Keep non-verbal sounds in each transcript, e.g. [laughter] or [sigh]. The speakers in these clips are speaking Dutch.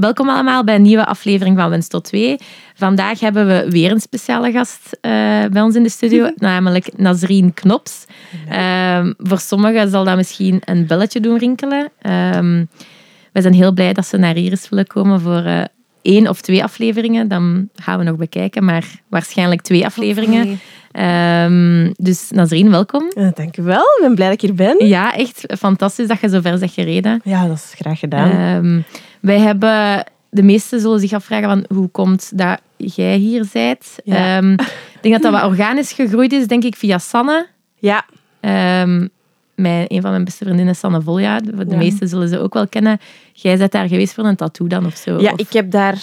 Welkom allemaal bij een nieuwe aflevering van Wens tot 2. Vandaag hebben we weer een speciale gast eh, bij ons in de studio, namelijk Nazreen Knops. Ehm, voor sommigen zal dat misschien een belletje doen rinkelen. Ehm, we zijn heel blij dat ze naar hier is willen komen voor eh, één of twee afleveringen. Dan gaan we nog bekijken, maar waarschijnlijk twee afleveringen. Ehm, dus Nazreen, welkom. Uh, dank u wel, ik ben blij dat ik hier ben. Ja, echt fantastisch dat je zo ver bent gereden. Ja, dat is graag gedaan. Wij hebben, de meesten zullen zich afvragen van hoe komt dat jij hier bent. Ja. Ehm, ik denk dat dat wat organisch gegroeid is, denk ik, via Sanne. ja, Ehm, mijn, een van mijn beste vriendinnen Sanne Volja. De Ja. meesten zullen ze ook wel kennen. Jij bent daar geweest voor een tattoo dan of zo? ja of- ik heb daar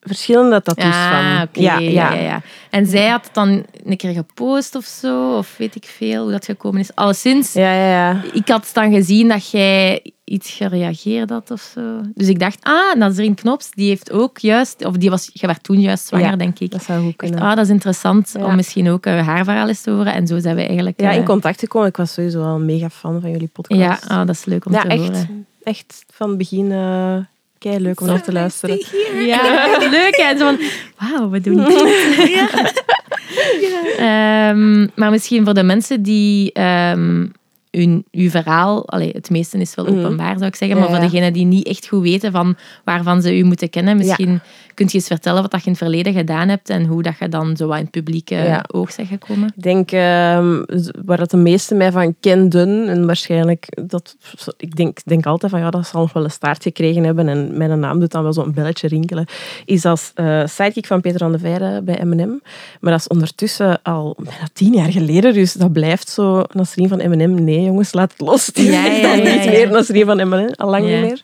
verschillende tattoos Ah, van. ja, ja. Ja, En zij had het dan een keer gepost of zo, of weet ik veel hoe dat gekomen is. Alleszins, ja, ja, ja. ik had dan gezien dat jij iets gereageerd had of zo. Dus ik dacht, ah, Nazreen Knops, die heeft ook juist, of die was, je werd toen juist zwanger, Ja, denk ik. Dat zou goed dacht, kunnen. ah, dat is interessant om misschien ook eh, haar verhaal eens te horen. En zo zijn we eigenlijk... Ja, in eh, contact gekomen. Ik was sowieso al een mega fan van jullie podcast. ja, ah, dat is leuk om te echt, horen. echt van het begin uh, kei leuk om naar te luisteren. [laughs] Ja, leuk. hè. Zo van, wauw, we doen het. [laughs] [laughs] Ehm, maar misschien voor de mensen die ehm, hun, uw verhaal... Allee, het meeste is wel Mhm. openbaar, zou ik zeggen. Ja, maar voor ja. degenen die niet echt goed weten van waarvan ze u moeten kennen, misschien kunt je eens vertellen wat dat je in het verleden gedaan hebt en hoe dat je dan zo in het publieke Ja. oog bent gekomen. Ik denk, ehm, waar dat de meesten mij van kenden, en waarschijnlijk, dat, ik denk, denk altijd van ja, dat zal nog wel een staart gekregen hebben en mijn naam doet dan wel zo'n belletje rinkelen, is als eh, sidekick van Peter van de Veire bij M&M. Maar dat is ondertussen al bijna tien jaar geleden, dus dat blijft zo Nasrien van M&M. Nee jongens, laat het los. Is Ja, niet meer Nasrien van M&M, al lang niet meer.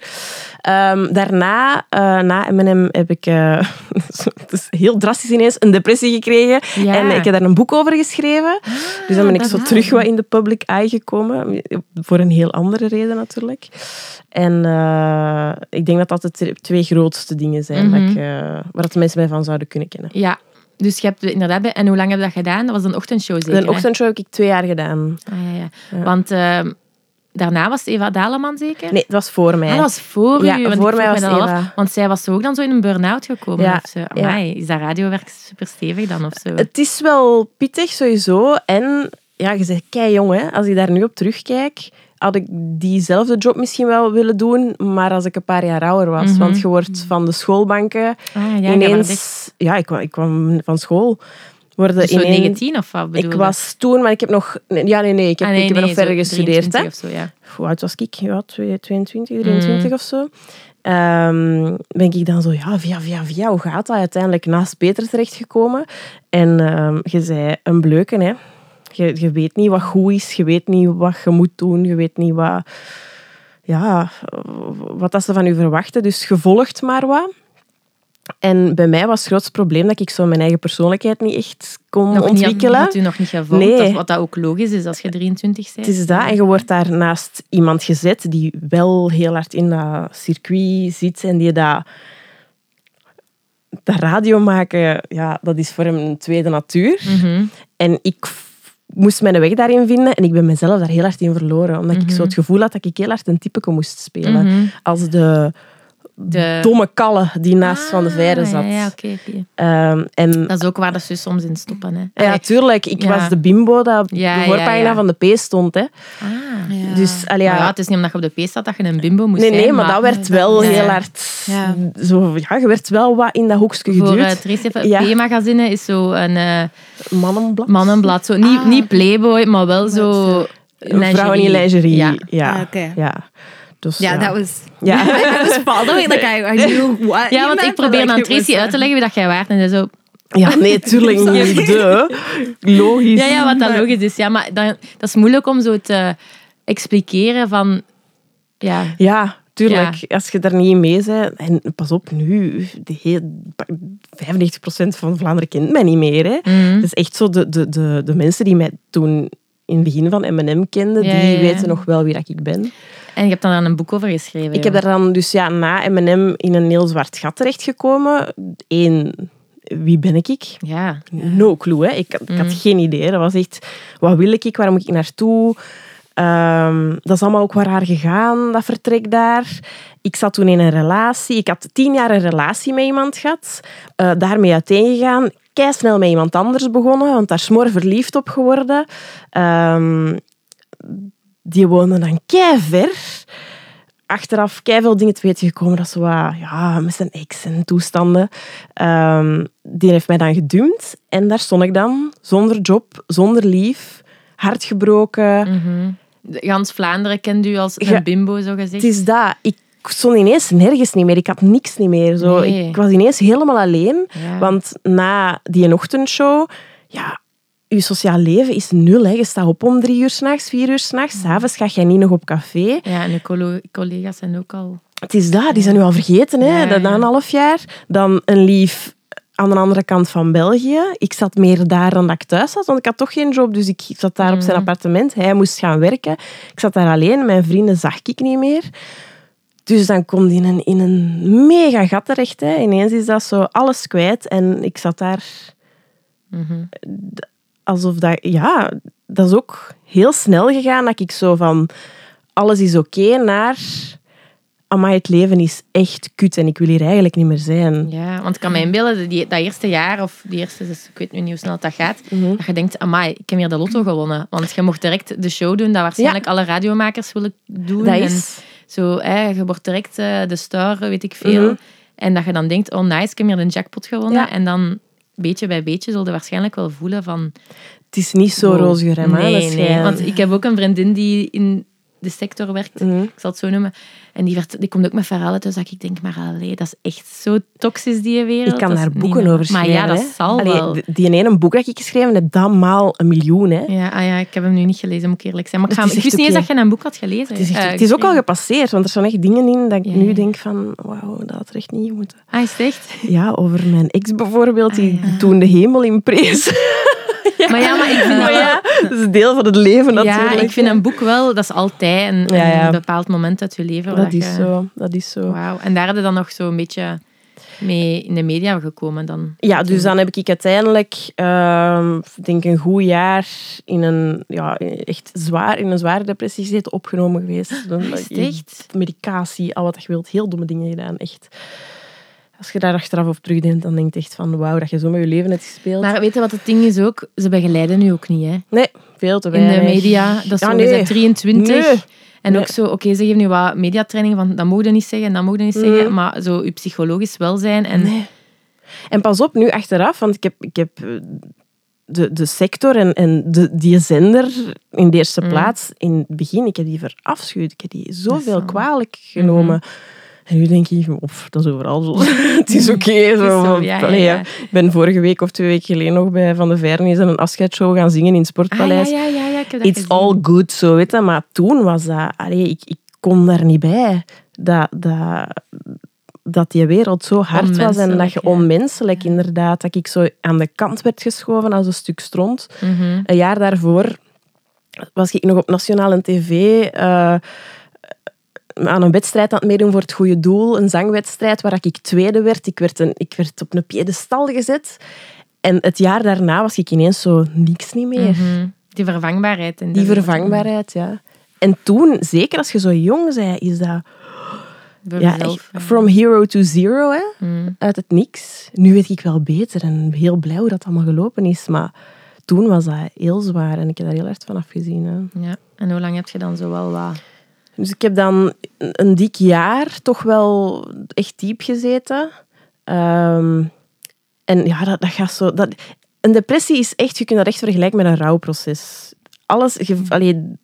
Ehm, daarna, eh, na M&M, heb ik, eh, [laughs] het is heel drastisch ineens, een depressie gekregen. Ja. En ik heb daar een boek over geschreven. dus dan ben ik zo terug wat in de public eye gekomen. Voor een heel andere reden natuurlijk. En eh, ik denk dat dat de twee grootste dingen zijn dat Mhm. ik, waar dat de mensen mij van zouden kunnen kennen. Ja, dus je hebt inderdaad... bij- En hoe lang heb je dat gedaan? Dat was een ochtendshow zeker, Een ochtendshow heb ik twee jaar gedaan. Ah, ja, ja. Ja. Want ehm, daarna was Eva Daleman zeker? Nee, het was voor mij. Ah, dat was voor Ja, u. want voor mij was Eva. af, want zij was ook dan zo in een burn-out gekomen. Ja, Of zo. Amai, is dat radiowerk super stevig dan of zo? Het is wel pittig sowieso. En ja, je zegt kei jong, hè. Als ik daar nu op terugkijk, had ik diezelfde job misschien wel willen doen, maar als ik een paar jaar ouder was. Mhm. Want je wordt van de schoolbanken ah, ja, ineens... Ja, ik kwam, ik kwam van school. Worden dus ineens, 19 of wat bedoel ik was toen, maar ik heb nog... Ja, nee, nee. Ik heb, Ah, nee, ik heb nee, nog verder gestudeerd. 23 Hè. Of zo, ja. Hoe oud was ik? Ja, 22, 23 Mm. of zo. Ehm ben ik dan zo, ja, via, via, via, hoe gaat dat? Uiteindelijk naast Peter terechtgekomen. En ehm, je zei een bleuken, hè. Je, je weet niet wat goed is, je weet niet wat je moet doen, je weet niet wat, ja, wat dat ze van je verwachten. Dus je volgt maar wat. En bij mij was het grootste probleem dat ik zo mijn eigen persoonlijkheid niet echt kon Nog niet, ontwikkelen. had u nog niet gevolgd, Nee. wat dat ook logisch is als je 23 bent. Het is dat. En je wordt daar naast iemand gezet die wel heel hard in dat circuit zit en die dat, dat radio maken, ja, dat is voor hem een tweede natuur. Mhm. En ik moest mijn weg daarin vinden en ik ben mezelf daar heel hard in verloren. Omdat ik zo het gevoel had dat ik heel hard een typeke moest spelen. Mhm. Als de, De... domme kalle die naast Van de Veire Ah, zat. Ja, ja, oké. Ehm, en Dat is ook waar dat ze soms in stoppen. Hè. ja, tuurlijk, ik Ja. was de bimbo dat op Ja, de voorpagina ja. van de P stond. Hè. Ah. Dus, allee, Maar ja, ja, het is niet omdat je op de P staat dat je een bimbo moest Nee, zijn. nee, maar dat werd wel Ja. heel hard... Ja. Zo, ja, je werd wel wat in dat hoekje Voor geduwd. uh, Tracy van Ja. P-magazine is zo een eh, Mannenblad. mannenblad. Zo, niet, Ah, niet Playboy, maar wel zo... Vrouwen in lingerie. Ja. Ja. Ah, oké. Ja. Dus, ja. that was. Ja. [laughs] I was following. Like I, I knew [laughs] what. Ja, you want ik probeer aan Tracy uit te leggen wie dat jij waart. En zo... ja, nee, tuurlijk [laughs] niet. De. Logisch. Ja, ja, wat dat logisch is. Ja, maar dan, dat is moeilijk om zo te expliceren van... Ja, Ja, tuurlijk, als je daar niet mee bent... En pas op, nu, de heel, 95% van Vlaanderen kent mij niet meer. Hè. Mhm. Het is echt zo, de, de, de, de mensen die mij toen in het begin van M&M kenden, Ja, die ja. weten nog wel wie dat ik ben. En je hebt daar dan een boek over geschreven. Ik heb daar dan dus ja, na M&M in een heel zwart gat terechtgekomen. Eén, wie ben ik? Ja. No clue, hè. Ik, had- ik had geen idee. Dat was echt, wat wil ik? Waar moet ik naartoe? Ehm, dat is allemaal ook wel raar gegaan, dat vertrek daar. Ik zat toen in een relatie. Ik had tien jaar een relatie met iemand gehad. Eh, daarmee uiteengegaan. Kei snel met iemand anders begonnen, want daar smoor verliefd op geworden. Ehm, die woonde dan kei ver. Achteraf kei veel dingen te weten gekomen. Dat ze wat, ja, met zijn ex en toestanden. Ehm, die heeft mij dan gedumpt. En daar stond ik dan, zonder job, zonder lief, hard gebroken. Mhm. De- Gans Vlaanderen kent u als Ja. een bimbo, zo gezegd. Het is dat. Ik stond ineens nergens niet meer. Ik had niks niet meer. Zo. Nee. Ik was ineens helemaal alleen. Ja. Want na die ochtendshow, ja, je sociaal leven is nul. Hè. Je staat op om drie uur s'nachts, vier uur s'nachts. S'avonds ga je niet nog op café. Ja, en collo- collega's zijn ook al... Het is dat, die zijn nu al vergeten. Hè. Ja, Dat een half jaar. Dan een lief aan de andere kant van België. Ik zat meer daar dan dat ik thuis zat, want ik had toch geen job. Dus ik zat daar op zijn Mhm. appartement. Hij moest gaan werken. Ik zat daar alleen. Mijn vrienden zag ik niet meer. Dus dan komt in een, in een mega gat terecht. Hè. Ineens is dat zo alles kwijt. En ik zat daar Mhm. Alsof dat... Ja, dat is ook heel snel gegaan. Dat ik zo van... Alles is oké naar... Amai, het leven is echt kut en ik wil hier eigenlijk niet meer zijn. Ja, want ik kan me inbeelden, die, dat eerste jaar, of die eerste, dus ik weet nu niet hoe snel dat gaat, Mhm. dat je denkt, amai, ik heb hier de lotto gewonnen. Want je mocht direct de show doen dat waarschijnlijk alle radiomakers willen doen. Dat En is... zo, hè, je wordt direct eh, de star, weet ik veel. Mhm. En dat je dan denkt, oh nice, ik heb hier de jackpot gewonnen. Ja. En dan, beetje bij beetje, zul je waarschijnlijk wel voelen van... Het is niet zo wow, roze Nee, nee. Want ik heb ook een vriendin die in de sector werkt. Mhm. Ik zal het zo noemen. En die, werd, die komt ook met verhalen dus dat ik denk, maar allee, dat is echt zo toxisch, die wereld. Ik kan daar boeken over schrijven. Maar ja, dat hè. zal Allee, wel. Die ene boek dat ik geschreven heb, dat maal een miljoen. Hè. Ja, ah ja, ik heb hem nu niet gelezen, moet ik eerlijk zijn. Maar ik, ga, ik wist niet eens dat je een boek had gelezen. Het is, echt- Eh, het is ook al gepasseerd, want er staan echt dingen in dat ik Ja, nu denk van, wauw, dat had er echt niet moeten. Ah, is het echt? Ja, over mijn ex bijvoorbeeld, die Ah, ja. toen de hemel in prees. [laughs] Maar ja, maar ik vind dat ja, dat is deel van het leven natuurlijk. Ja, ik vind een boek wel, dat is altijd een, Ja, ja. een bepaald moment uit je leven. Dat is je- zo, dat is zo. Wauw. En daar hadden dan nog zo een beetje mee in de media gekomen dan. Ja, dus dan heb ik uiteindelijk, ik denk een goed jaar in een, ja, echt zwaar, in een zware depressie gezeten, opgenomen geweest. Dan, Is het echt? Medicatie, al wat je wilt, heel domme dingen gedaan, echt. Als je daar achteraf op terugdenkt, dan denk je echt van, wauw, dat je zo met je leven hebt gespeeld. Maar weet je wat het ding is ook? Ze begeleiden nu ook niet, hè. nee, veel te in weinig. de media. Dat Ja, zo, nee. je bent 23. Nee. En Nee. ook zo, oké, ze geven nu wat mediatraining van dat mogen niet zeggen, dat mogen niet zeggen. Mhm. Maar zo je psychologisch welzijn en. En pas op, nu achteraf, want ik heb, ik heb eh, de, de sector en, en de, die zender in de eerste Mm. plaats, in het begin, ik heb die verafschuwd. Ik heb die zoveel zo. kwalijk genomen. En nu denk ik, of, dat is overal zo. [laughs] het is oké. zo, ja, ja. Ik ben vorige week of twee weken geleden nog bij Van de Vernis een afscheidsshow gaan zingen in het Ah, ja, Sportpaleis. ja, ja, ja, ik heb dat It's gezien. all good, zo weet je. Maar toen was dat... Allee, ik, ik kon daar niet bij. Dat, dat, dat die wereld zo hard was en dat je Onmenselijk, ja. onmenselijk, inderdaad. Dat ik zo aan de kant werd geschoven als een stuk stront. Mhm. Een jaar daarvoor was ik nog op nationale tv... eh, aan een wedstrijd aan het meedoen voor het goede doel. Een zangwedstrijd waar ik tweede werd. Ik werd, een, ik werd op een piedestal gezet. En het jaar daarna was ik ineens zo niks niet meer. Mhm. Die vervangbaarheid. In Die vervangbaarheid, ja. En toen, zeker als je zo jong bent, is dat Door ja, jezelf, echt ja. from hero to zero, hè? Mhm. uit het niks. Nu weet ik wel beter en heel blij hoe dat allemaal gelopen is. Maar toen was dat heel zwaar en ik heb daar heel hard van afgezien. Hè. Ja. En hoe lang heb je dan zo wel wat... Dus ik heb dan een dik jaar toch wel echt diep gezeten. Ehm, en ja, dat, dat gaat zo... Dat, een depressie is echt, je kunt dat echt vergelijken met een rouwproces. Alles, je, allee,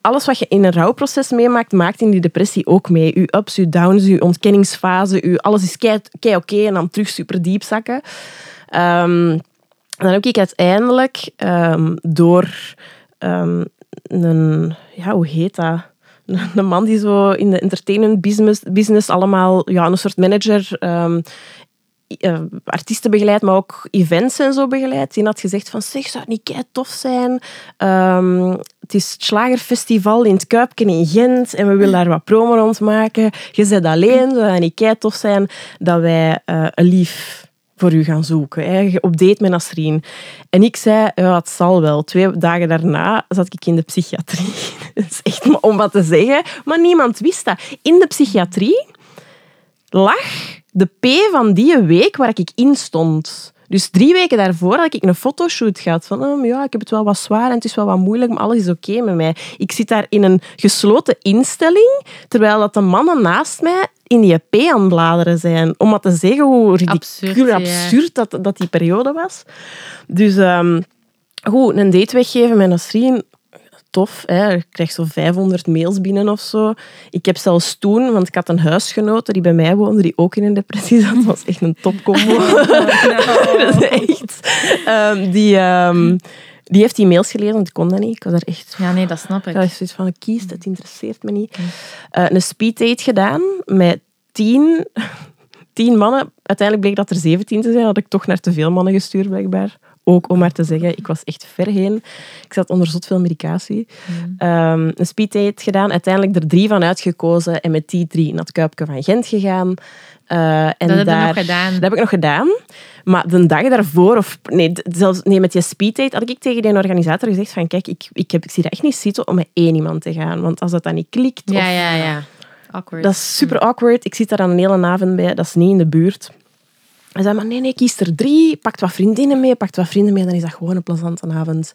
alles wat je in een rouwproces meemaakt, maakt in die depressie ook mee. Je ups, je downs, je ontkenningsfase, je, alles is kei, kei oké en dan terug super diep zakken. Ehm, dan heb ik uiteindelijk ehm, door een... Ja, hoe heet dat? Een man die zo in de entertainment business, business allemaal ja, een soort manager ehm, eh, artiesten begeleidt, maar ook events en zo begeleidt. Die had gezegd van, zeg, zou het niet kei tof zijn? Ehm, het is het Slagerfestival in het Kuipken in Gent en we willen daar wat promo rond maken. Je zit alleen, zou niet kei tof zijn dat wij eh, een lief voor u gaan zoeken. Hè? Op date met Nasreen. En ik zei, ja, het zal wel. Twee dagen daarna zat ik in de psychiatrie. [laughs] Dat is echt om wat te zeggen. Maar niemand wist dat. In de psychiatrie lag de P van die week waar ik in stond. Dus drie weken daarvoor had ik een fotoshoot gehad. Van, oh, ja, ik heb het wel wat zwaar en het is wel wat moeilijk, maar alles is oké met mij. Ik zit daar in een gesloten instelling, terwijl dat de mannen naast mij in die P aan het bladeren zijn. Om maar te zeggen hoe Absurd, ja. absurd dat, dat die periode was. Dus ehm, goed, een date weggeven met Nasreen, tof. Hè. Ik krijg zo 500 mails binnen of zo. Ik heb zelfs toen, want ik had een huisgenote die bij mij woonde, die ook in een depressie zat. Dat was echt een topcombo. [laughs] [laughs] Dat is echt... Ehm, die, ehm, die heeft die mails gelezen, want ik kon dat niet. Ik was daar echt... Ja, nee, dat snap ik. Dat is zoiets van, kies, het interesseert me niet. Eh, een speeddate gedaan met tien, [laughs] tien mannen. Uiteindelijk bleek dat er zeventien te zijn. Had ik toch naar te veel mannen gestuurd, blijkbaar. Ook om maar te zeggen, ik was echt ver heen. Ik zat onder zot veel medicatie. Ehm, een speeddate gedaan. Uiteindelijk er drie van uitgekozen. En met die drie naar het Kuipke van Gent gegaan. Eh, en Dat heb daar, nog gedaan. Dat heb ik nog gedaan. Maar de dag daarvoor, of nee, zelfs, nee met die speeddate, had ik tegen die organisator gezegd van kijk, ik, ik, heb, ik zie dat echt niet zitten om met één iemand te gaan. Want als dat dan niet klikt, Ja, of- ja, ja. Awkward. dat is super awkward. Ik zit daar dan een hele avond bij, dat is niet in de buurt. Hij zei, maar nee, nee, kies er drie. Pakt wat vriendinnen mee, pakt wat vrienden mee. Dan is dat gewoon een plezante avond.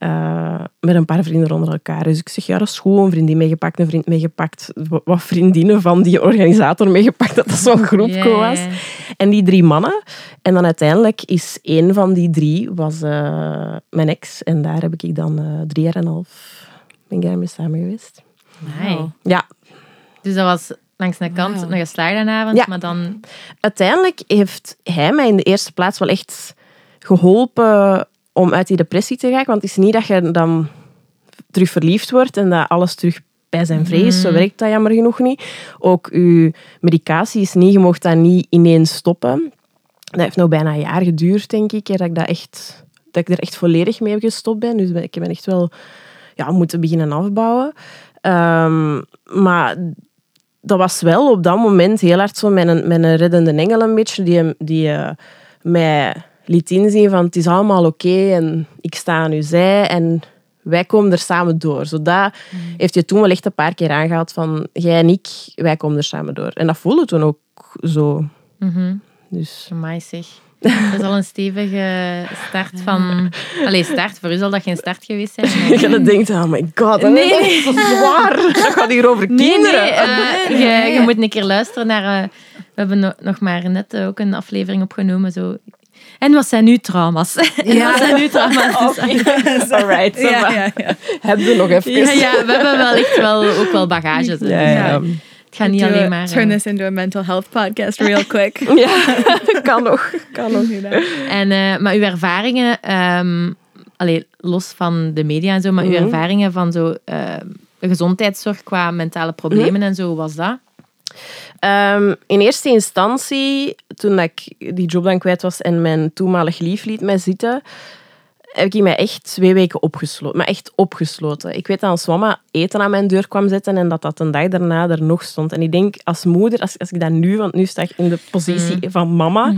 Eh, met een paar vrienden onder elkaar. Dus ik zeg, ja, dat is goed. Een vriendin meegepakt, een vriend meegepakt. wa- Wat vriendinnen van die organisator meegepakt, dat dat zo'n groepje was. En die drie mannen. En dan uiteindelijk is één van die drie was eh, mijn ex. En daar heb ik dan eh, drie jaar en een half ben ik daarmee samen geweest. Nee. Ja, Dus dat was langs de kant nog geslaagde avond, Ja. maar dan... uiteindelijk heeft hij mij in de eerste plaats wel echt geholpen om uit die depressie te raken. Want het is niet dat je dan terug verliefd wordt en dat alles terug bij zijn vrees. Zo werkt dat jammer genoeg niet. Ook je medicatie is niet, je mocht dat niet ineens stoppen. Dat heeft nou bijna een jaar geduurd, denk ik, dat ik, dat echt, dat ik er echt volledig mee gestopt ben. Dus ik ben echt wel ja, moeten beginnen afbouwen. Ehm, maar dat was wel op dat moment heel hard zo mijn, mijn reddende engel een beetje, die, die eh, mij liet inzien van het is allemaal oké en ik sta aan uw zij en wij komen er samen door. Zo dat heeft je toen wel echt een paar keer aangehaald van jij en ik, wij komen er samen door. En dat voelde toen ook zo. Mhm. Dus Amai zeg. Dat is al een stevige start van... [laughs] Allee, start. Voor u zal dat geen start geweest zijn. [laughs] maar- je dan denkt, oh my god, dat Nee. is zo zwaar. [laughs] Dat gaat hier over kinderen. nee. eh, je, je moet een keer luisteren naar... eh, we hebben no- nog maar net eh, ook een aflevering opgenomen. Zo. En wat zijn uw trauma's? [laughs] En wat zijn uw trauma's? [laughs] Dus- [laughs] Alright, Ja, maar ja, ja. heb je nog even. ja, ja, we hebben wel echt wel, ook wel bagage. zo. Ja, ja. Het gaat niet Do alleen maar... Turn eh, this into a mental health podcast real quick. Ja, kan nog. Kan nog. En, eh, maar uw ervaringen, ehm, allee, los van de media en zo, maar uw Mhm. ervaringen van zo, ehm, gezondheidszorg qua mentale problemen Mhm. en zo, was dat? Ehm, in eerste instantie, toen ik die job dan kwijt was en mijn toenmalig lief liet mij zitten, heb ik mij echt twee weken opgesloten. Maar echt opgesloten. Ik weet dat als mama eten aan mijn deur kwam zetten en dat dat een dag daarna er nog stond. En ik denk als moeder, als, als ik dat nu, want nu sta ik in de positie van mama,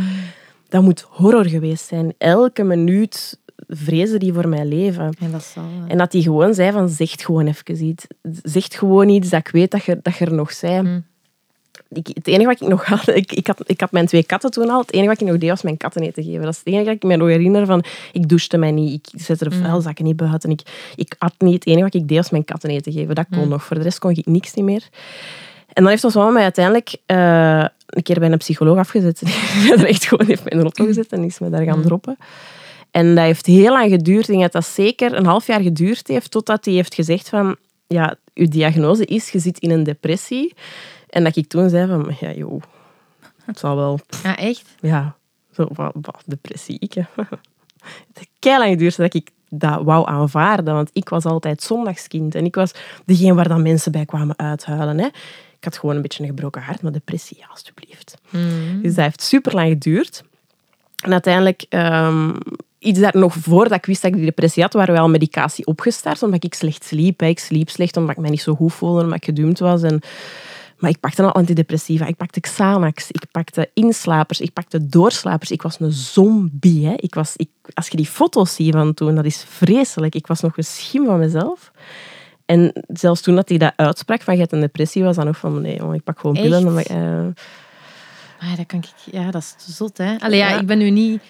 dat moet horror geweest zijn. Elke minuut vrezen die voor mijn leven. En dat zal... eh, En dat hij gewoon zei van, zeg gewoon even iets. Zeg gewoon iets dat ik weet dat je, dat je er nog bent. Mm. Ik, het enige wat ik nog had ik, ik had... Ik had mijn twee katten toen al. Het enige wat ik nog deed was mijn katten eten geven. Dat is het enige dat ik me nog herinner van... Ik douchte mij niet. Ik zette de vuilzakken niet buiten. Ik, ik at niet. Het enige wat ik deed was mijn katten eten geven. Dat kon nog. Voor de rest kon ik niks niet meer. En dan heeft ons mama mij uiteindelijk eh, een keer bij een psycholoog afgezet. [laughs] Die er echt gewoon heeft me in de auto gezet en is me daar gaan droppen. En dat heeft heel lang geduurd. Ik denk dat dat zeker een half jaar geduurd heeft, totdat hij heeft gezegd van, ja, uw diagnose is, je zit in een depressie. En dat ik toen zei van, ja joh, het zal wel, Ja, echt? ja, zo, wat, wat depressie, ik hè. [laughs] Het heeft keilang geduurd dat ik dat wou aanvaarden. Want ik was altijd zondagskind. En ik was degene waar dan mensen bij kwamen uithuilen. Hè. Ik had gewoon een beetje een gebroken hart, maar depressie, ja, alstublieft. Dus dat heeft super lang geduurd. En uiteindelijk, ehm, iets daar nog voordat ik wist dat ik die depressie had, waren we al medicatie opgestart, omdat ik slecht sliep. Hè. Ik sliep slecht omdat ik mij niet zo goed voelde, omdat ik gedumpt was. En, maar ik pakte al antidepressiva, ik pakte Xanax, ik pakte inslapers, ik pakte doorslapers. Ik was een zombie. Hè. Ik was, ik, als je die foto's ziet van toen, dat is vreselijk. Ik was nog een schim van mezelf. En zelfs toen dat hij dat uitsprak van je hebt een depressie, was dan nog van nee, ik pak gewoon pillen. Omdat, eh, Ah, dat kan ik, ja, dat is zot, hè? Allee, ja, ik ben nu niet...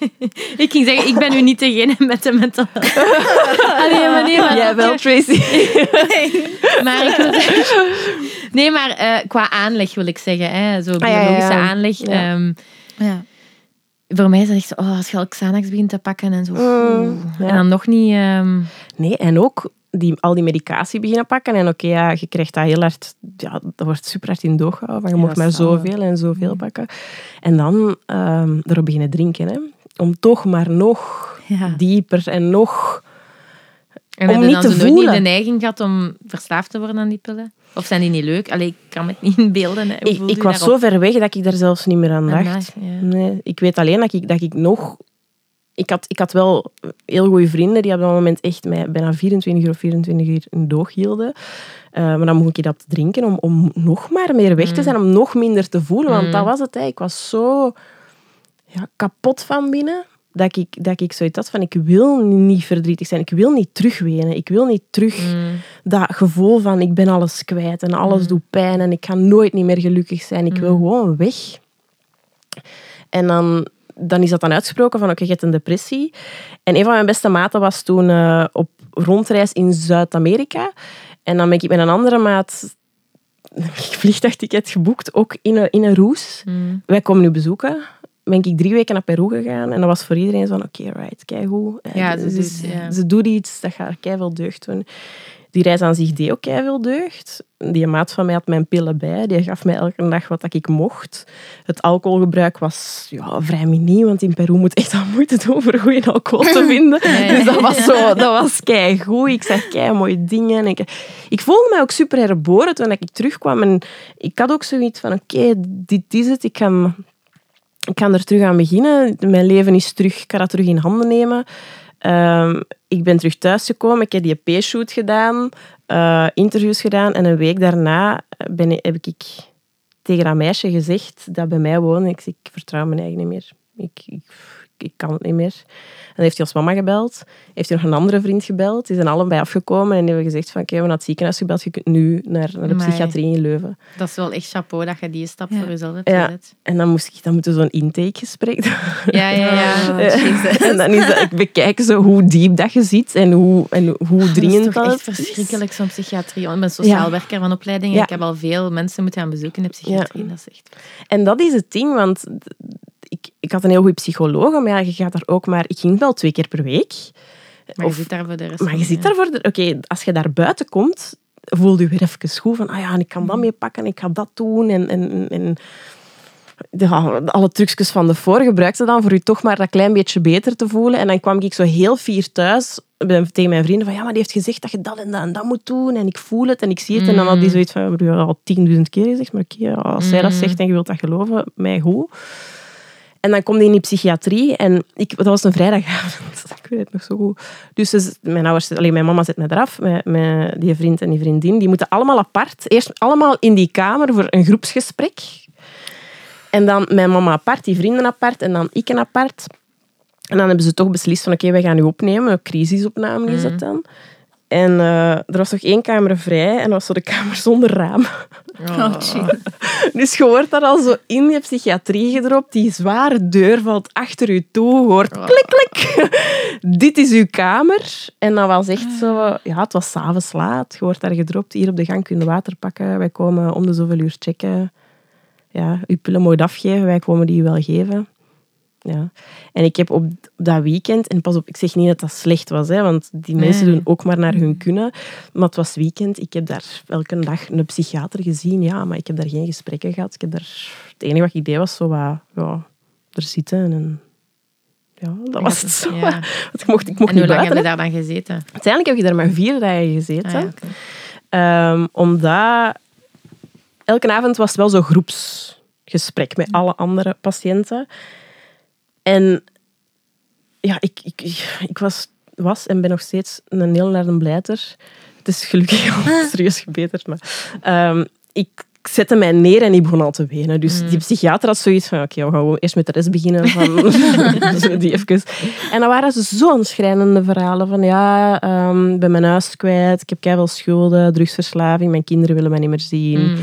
[laughs] ik ging zeggen, ik ben nu niet degene met de mental. [laughs] Allee, maar nee, maar... Jij wel, Tracy. [laughs] Maar ik wil zeggen- Nee, maar eh, qua aanleg wil ik zeggen, hè? Zo Ah, ja, ja, biologische aanleg. Ja. ehm, Ja. voor mij is het echt zo, oh, als je al Xanax begint te pakken en zo. Mm, ja. En dan nog niet... ehm, Nee, en ook die, al die medicatie beginnen pakken. En oké, ja, je krijgt dat heel hard... Ja, dat wordt super hard in doog gehouden. Van, je Ja, mag maar wel. zoveel en zoveel pakken. En dan ehm erop beginnen drinken. Hè. Om toch maar nog Ja. dieper en nog... En Om niet dan te nooit niet voelen. de neiging gehad om verslaafd te worden aan die pillen? Of zijn die niet leuk? Allee, ik kan me het niet [laughs] inbeelden. hè. Ik, ik was zo ver weg dat ik daar zelfs niet meer aan dacht. Ja. Nee, ik weet alleen dat ik, dat ik nog... Ik had, ik had wel heel goede vrienden die op dat moment echt mij bijna 24 uur of 24 uur in doog hielden. Eh, maar dan moest ik dat drinken om, om nog maar meer weg te zijn, om nog minder te voelen. Want Mm. dat was het. Hè. Ik was zo ja, kapot van binnen dat ik, dat ik zoiets had van ik wil niet verdrietig zijn. Ik wil niet terugwenen. Ik wil niet terug Mm. dat gevoel van ik ben alles kwijt en alles doet pijn en ik ga nooit niet meer gelukkig zijn. Ik wil gewoon weg. En dan, dan is dat dan uitgesproken van oké, je hebt een depressie. En een van mijn beste maten was toen eh, op rondreis in Zuid-Amerika. En dan ben ik met een andere maat een [laughs] vliegtuigticket geboekt, ook in een, in een roes. Mm. Wij komen nu bezoeken. Ben ik drie weken naar Peru gegaan en dat was voor iedereen zo van oké, right, kijk hoe. Ja, ze ze, doet- ze, ja. ze doet iets, dat gaat veel deugd doen. Die reis aan zich deed ook veel deugd. Die maat van mij had mijn pillen bij. Die gaf mij elke dag wat dat ik mocht. Het alcoholgebruik was ja, vrij minie, want in Peru moet echt al moeite doen voor goede alcohol te [laughs] vinden. Dus dat was, zo, dat was keigoed. Ik zag kei mooie dingen. Ik, ik voelde mij ook super herboren toen ik terugkwam. En ik had ook zoiets van, oké, dit is het. Ik ga, ik ga er terug aan beginnen. Mijn leven is terug. Ik ga dat terug in handen nemen. Ehm, ik ben terug thuisgekomen. Ik heb die P-shoot gedaan. eh, interviews gedaan. En een week daarna ben, heb ik tegen dat meisje gezegd dat bij mij woonde. Ik ik vertrouw mijn eigen niet meer. Ik, ik kan het niet meer. En dan heeft hij ons mama gebeld. Heeft hij nog een andere vriend gebeld. Die zijn allebei afgekomen en die hebben gezegd van oké, we hebben naar het ziekenhuis gebeld. Je kunt nu naar, naar de Amai. psychiatrie in Leuven. Dat is wel echt chapeau dat je die stap Ja. voor jezelf hebt Ja. gezet. En dan moest ik dan moeten zo'n intakegesprek doen. Ja, ja, ja. [laughs] en dan is dat, ik bekijk zo hoe diep dat je zit en hoe, en hoe Dat is dringend toch dat echt is. verschrikkelijk, zo'n psychiatrie. Ik ben sociaal Ja. werker van opleiding Ja. ik heb al veel mensen moeten gaan bezoeken in de psychiatrie. Ja. Dat is echt... En dat is het ding, want ik, ik had een heel goede psycholoog, maar ja, je gaat daar ook maar... Ik ging wel twee keer per week. Maar je Of- zit daar voor de rest Maar je zit daar voor... de- Oké, als je daar buiten komt, voel je weer even goed van, ah ja, en ik kan dat meepakken, ik ga dat doen. En, en, en ja, alle trucjes van de voor gebruikte dan voor je toch maar dat klein beetje beter te voelen. En dan kwam ik zo heel fier thuis tegen mijn vrienden van, ja, maar die heeft gezegd dat je dat en dat en dat moet doen. En ik voel het en ik zie het. En dan had die zoiets van, we hebben al tienduizend keer gezegd, maar oké, als zij dat zegt en je wilt dat geloven, mij goed. En dan kom je in die psychiatrie en ik, dat was een vrijdagavond. [laughs] Ik weet het nog zo goed. Dus ze- mijn ouders, alleen mijn mama zet me eraf, met, met die vriend en die vriendin. Die moeten allemaal apart. Eerst allemaal in die kamer voor een groepsgesprek. En dan mijn mama apart, die vrienden apart en dan ik een apart. En dan hebben ze toch beslist van oké, wij gaan u opnemen. Een crisisopname is dat dan. En eh, er was nog één kamer vrij en dat was zo de kamer zonder raam. Oh. [laughs] Dus je wordt daar al zo in je psychiatrie gedropt. Die zware deur valt achter je toe. Je hoort klik, klik. [laughs] Dit is uw kamer. En dat was echt zo... Ja, het was s'avonds laat. Je wordt daar gedropt. Hier op de gang kunnen water pakken. Wij komen om de zoveel uur checken. Ja, uw pillen moet afgeven. Wij komen die wel geven. Ja. En ik heb op dat weekend... En pas op, ik zeg niet dat dat slecht was. Hè, want die mensen Nee. doen ook maar naar hun kunnen. Maar het was weekend. Ik heb daar elke dag een psychiater gezien. Ja, maar ik heb daar geen gesprekken gehad. Ik heb daar... Het enige wat ik deed was zo wat... Ja, er zitten en... ja, dat was het zo. Ja. [laughs] Want ik mocht, ik mocht En hoe niet lang heb je daar dan gezeten? Uiteindelijk heb ik daar maar vier dagen gezeten. Ah. Ehm, omdat elke avond was het wel zo'n groepsgesprek met alle andere patiënten. En ja, ik, ik, ik was, was en ben nog steeds een heel naar een blijter. Het is gelukkig [laughs] al serieus gebeterd, maar ehm, ik zette mij neer en die begon al te wenen. Dus die psychiater had zoiets van, oké, we gaan eerst met de rest beginnen. Van, [laughs] [laughs] die even. En dan waren ze zo'n schrijnende verhalen van, ja, ehm, ik ben mijn huis kwijt, ik heb keiveel schulden, drugsverslaving, mijn kinderen willen mij niet meer zien. Mm.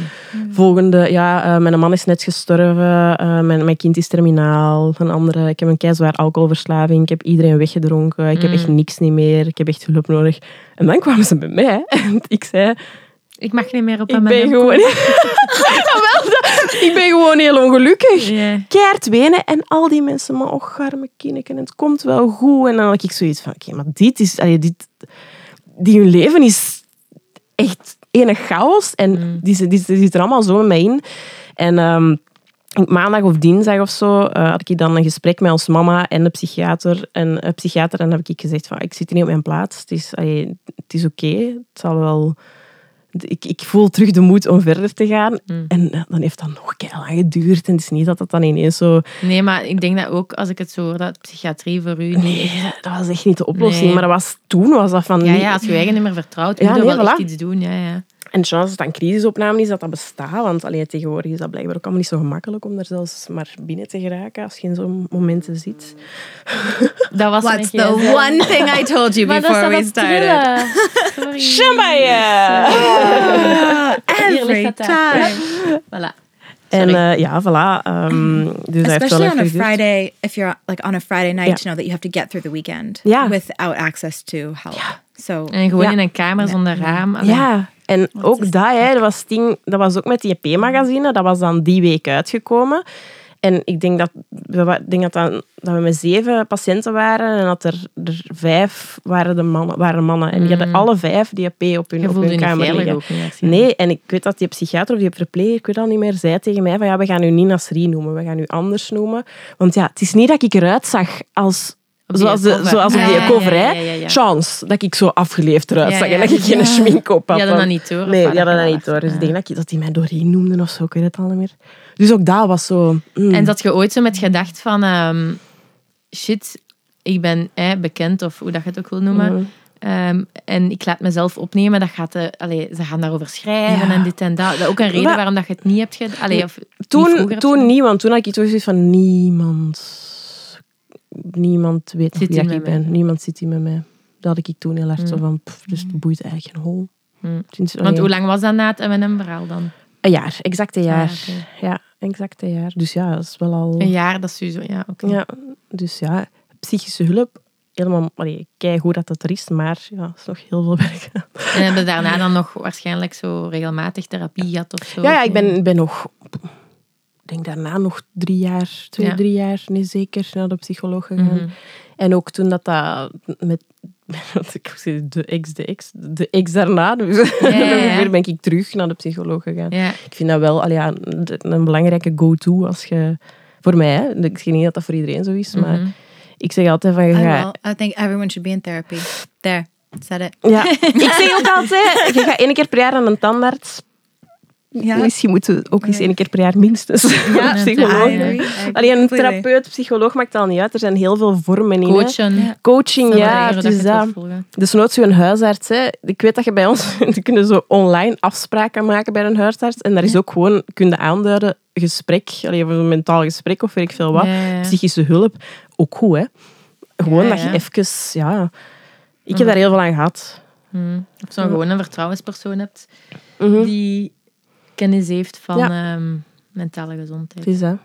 Volgende, ja, eh, mijn man is net gestorven, eh, mijn, mijn kind is terminaal. Een andere, ik heb een keizwaar alcoholverslaving, ik heb iedereen weggedronken, ik heb echt niks niet meer, ik heb echt hulp nodig. En dan kwamen ze bij mij [laughs] en ik zei, Ik mag niet meer op ik een ben gewoon... [laughs] Dat- ik ben gewoon heel ongelukkig. Ja. Keihard wenen en al die mensen, maar och, arme kinderen, het komt wel goed. En dan had ik zoiets van, oké, maar dit is... allee, dit, die hun leven is echt ene chaos. En die, zit- die, die zit er allemaal zo mij in. En ehm, maandag of dinsdag of zo eh, had ik dan een gesprek met ons mama en de psychiater. En een psychiater, en dan heb ik gezegd van, ik zit hier niet op mijn plaats. Het is, allee, het is oké. Het zal wel... Ik, ik voel terug de moed om verder te gaan. En eh, dan heeft dat nog keihard lang geduurd. En het is niet dat dat dan ineens zo... Nee, maar ik denk dat ook, als ik het zo hoor, dat psychiatrie voor u niet... Nee, dat was echt niet de oplossing. Nee. Maar dat was, toen was dat van... Ja, ja, als je eigen niet meer vertrouwt, Ja, moet je nee, wel echt iets doen. Ja, ja. En de chance dat het een crisisopname is, dat dat bestaat. Want allee, tegenwoordig is dat blijkbaar ook allemaal niet zo gemakkelijk om er zelfs maar binnen te geraken als je in zo'n momenten zit. Dat was What's the one thing I told you [laughs] dat before we started? Shambaya! Ligt Every daar. time. Voilà. En eh, ja, voilà. ehm, dus dat Especially on a. Friday, if you're like on a Friday night, to know that you have to get through the weekend Ja. without access to help. So En gewoon in een kamer zonder raam. Ja, en ook dat, hè, dat, was ding, dat was ook met die EP-magazine. Dat was dan die week uitgekomen. En ik denk dat we, denk dat, dan, dat we met zeven patiënten waren en dat er, er vijf waren, de mannen, waren mannen. En die hadden alle vijf die EP op hun, op hun kamer liggen. ook Nee, en ik weet dat die psychiater of die verpleger, ik weet al niet meer, zei tegen mij van ja, we gaan u niet Nasri noemen, we gaan u anders noemen. Want ja, het is niet dat ik eruit zag als... Zoals, de, zoals op Ja, die ja, cover, ja, hè. ja, ja, ja. Chance dat ik zo afgeleefd eruit Ja, zag ja. en dat ik geen Ja. schmink op had. Want- dat niet door, of Nee, hadden dat dat niet was? Dus ik Ja. denk dat, dat die mij doorheen noemden of zo, ik weet het al niet meer. Dus ook dat was zo... mm. En zat je ooit zo met gedacht van... ehm, shit, ik ben eh, bekend, of hoe dat je het ook wil noemen. Mhm. Ehm, en ik laat mezelf opnemen. Dat gaat de, allee, ze gaan daarover schrijven Ja. en dit en dat. Dat is ook een reden Maar- waarom dat je het niet hebt gedaan. Of niet Toen, toen niet, want toen had ik toch zoiets van niemand... Niemand weet nog Zit wie dat ik mij. ben. Niemand zit hier met mij. Dat had ik toen heel erg zo Mm. van... Pff, dus het boeit eigenlijk geen hol. Mm. Sinds- Want hoe lang was dat na het M&M-verhaal dan? Een jaar, exact een jaar. Ah, oké. Ja, exact een jaar. Dus ja, dat is wel al... Een jaar, dat is sowieso... Ja, oké. Ja, dus ja, psychische hulp, helemaal... Kijk hoe dat het er is, maar ja, dat is nog heel veel werk. En hebben daarna dan nog waarschijnlijk zo regelmatig therapie gehad of zo? Ja, ja ik ben, ben nog... Denk daarna nog drie jaar, twee, Ja. drie jaar, nee zeker, naar de psycholoog gegaan. Mhm. En ook toen dat dat met... [laughs] Ik zei de ex, de ex, de ex daarna. Dus [laughs] ja, ja. ongeveer ben ik terug naar de psycholoog gegaan. Ik vind dat wel allee, ja, een belangrijke go-to als je... Voor mij, hè. ik zeg niet dat dat voor iedereen zo is, maar Mhm. ik zeg altijd van... Je I, gaat, will. I think everyone should be in therapy. There, said it. Ja, [laughs] ik zeg ook altijd, je gaat één keer per jaar aan een tandarts. Ja. Misschien moeten we ook eens één keer per jaar minstens Ja, [laughs] een psycholoog. Alleen een therapeut, psycholoog maakt al niet uit. Er zijn heel veel vormen in. Coachen. Coaching, ja, dat het dat. Dus nooit zo'n huisarts. Hè. Ik weet dat je bij ons [laughs] je kunnen zo online afspraken maken bij een huisarts. En daar is ook gewoon, kun je aanduiden, gesprek, allee, of een mentaal gesprek of weet ik veel wat. Ja, ja. Psychische hulp, ook goed hè. Gewoon Ja, dat je even, ja... Ik heb daar heel veel aan gehad. Hmm. Of zo'n gewoon een vertrouwenspersoon hebt Mhm. die kennis heeft van Ja. ehm, mentale gezondheid. Is dat.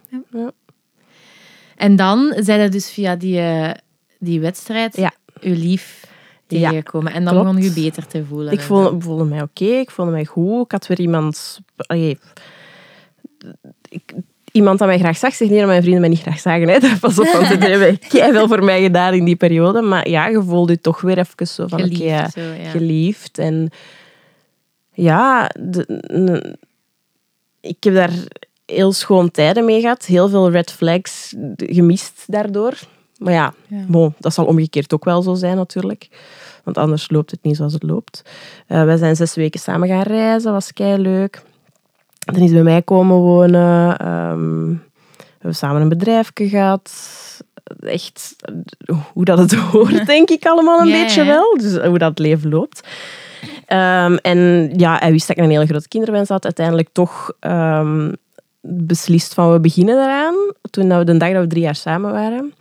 En dan zijn er dus via die, eh, die wedstrijd Ja. uw lief Ja, tegengekomen. en dan begon je beter te voelen. Ik voelde, voelde mij oké, ik voelde mij goed. Ik had weer iemand... allee, ik, iemand dat mij graag zag. Zeg niet dat mijn vrienden mij niet graag zagen. Hè. [laughs] Pas op, want ze [laughs] hebben veel voor mij gedaan in die periode. Maar ja, je voelde je toch weer even zo van... Geliefd, ja, zo, ja. geliefd. En ja, de- ik heb daar heel schoon tijden mee gehad. Heel veel red flags gemist daardoor. Maar ja, Ja. bon, dat zal omgekeerd ook wel zo zijn natuurlijk. Want anders loopt het niet zoals het loopt. Eh wij zijn zes weken samen gaan reizen, was kei leuk. Dan is bij mij komen wonen. Ehm, we hebben samen een bedrijfje gehad. Echt [laughs] [laughs] eh, hoe dat het hoort, denk ik allemaal een beetje wel. Dus hoe dat leven loopt. Ehm, en ja, hij wist dat ik een hele grote kinderwens had. Uiteindelijk toch ehm, beslist van we beginnen eraan. Toen dat we de dag dat we drie jaar samen waren.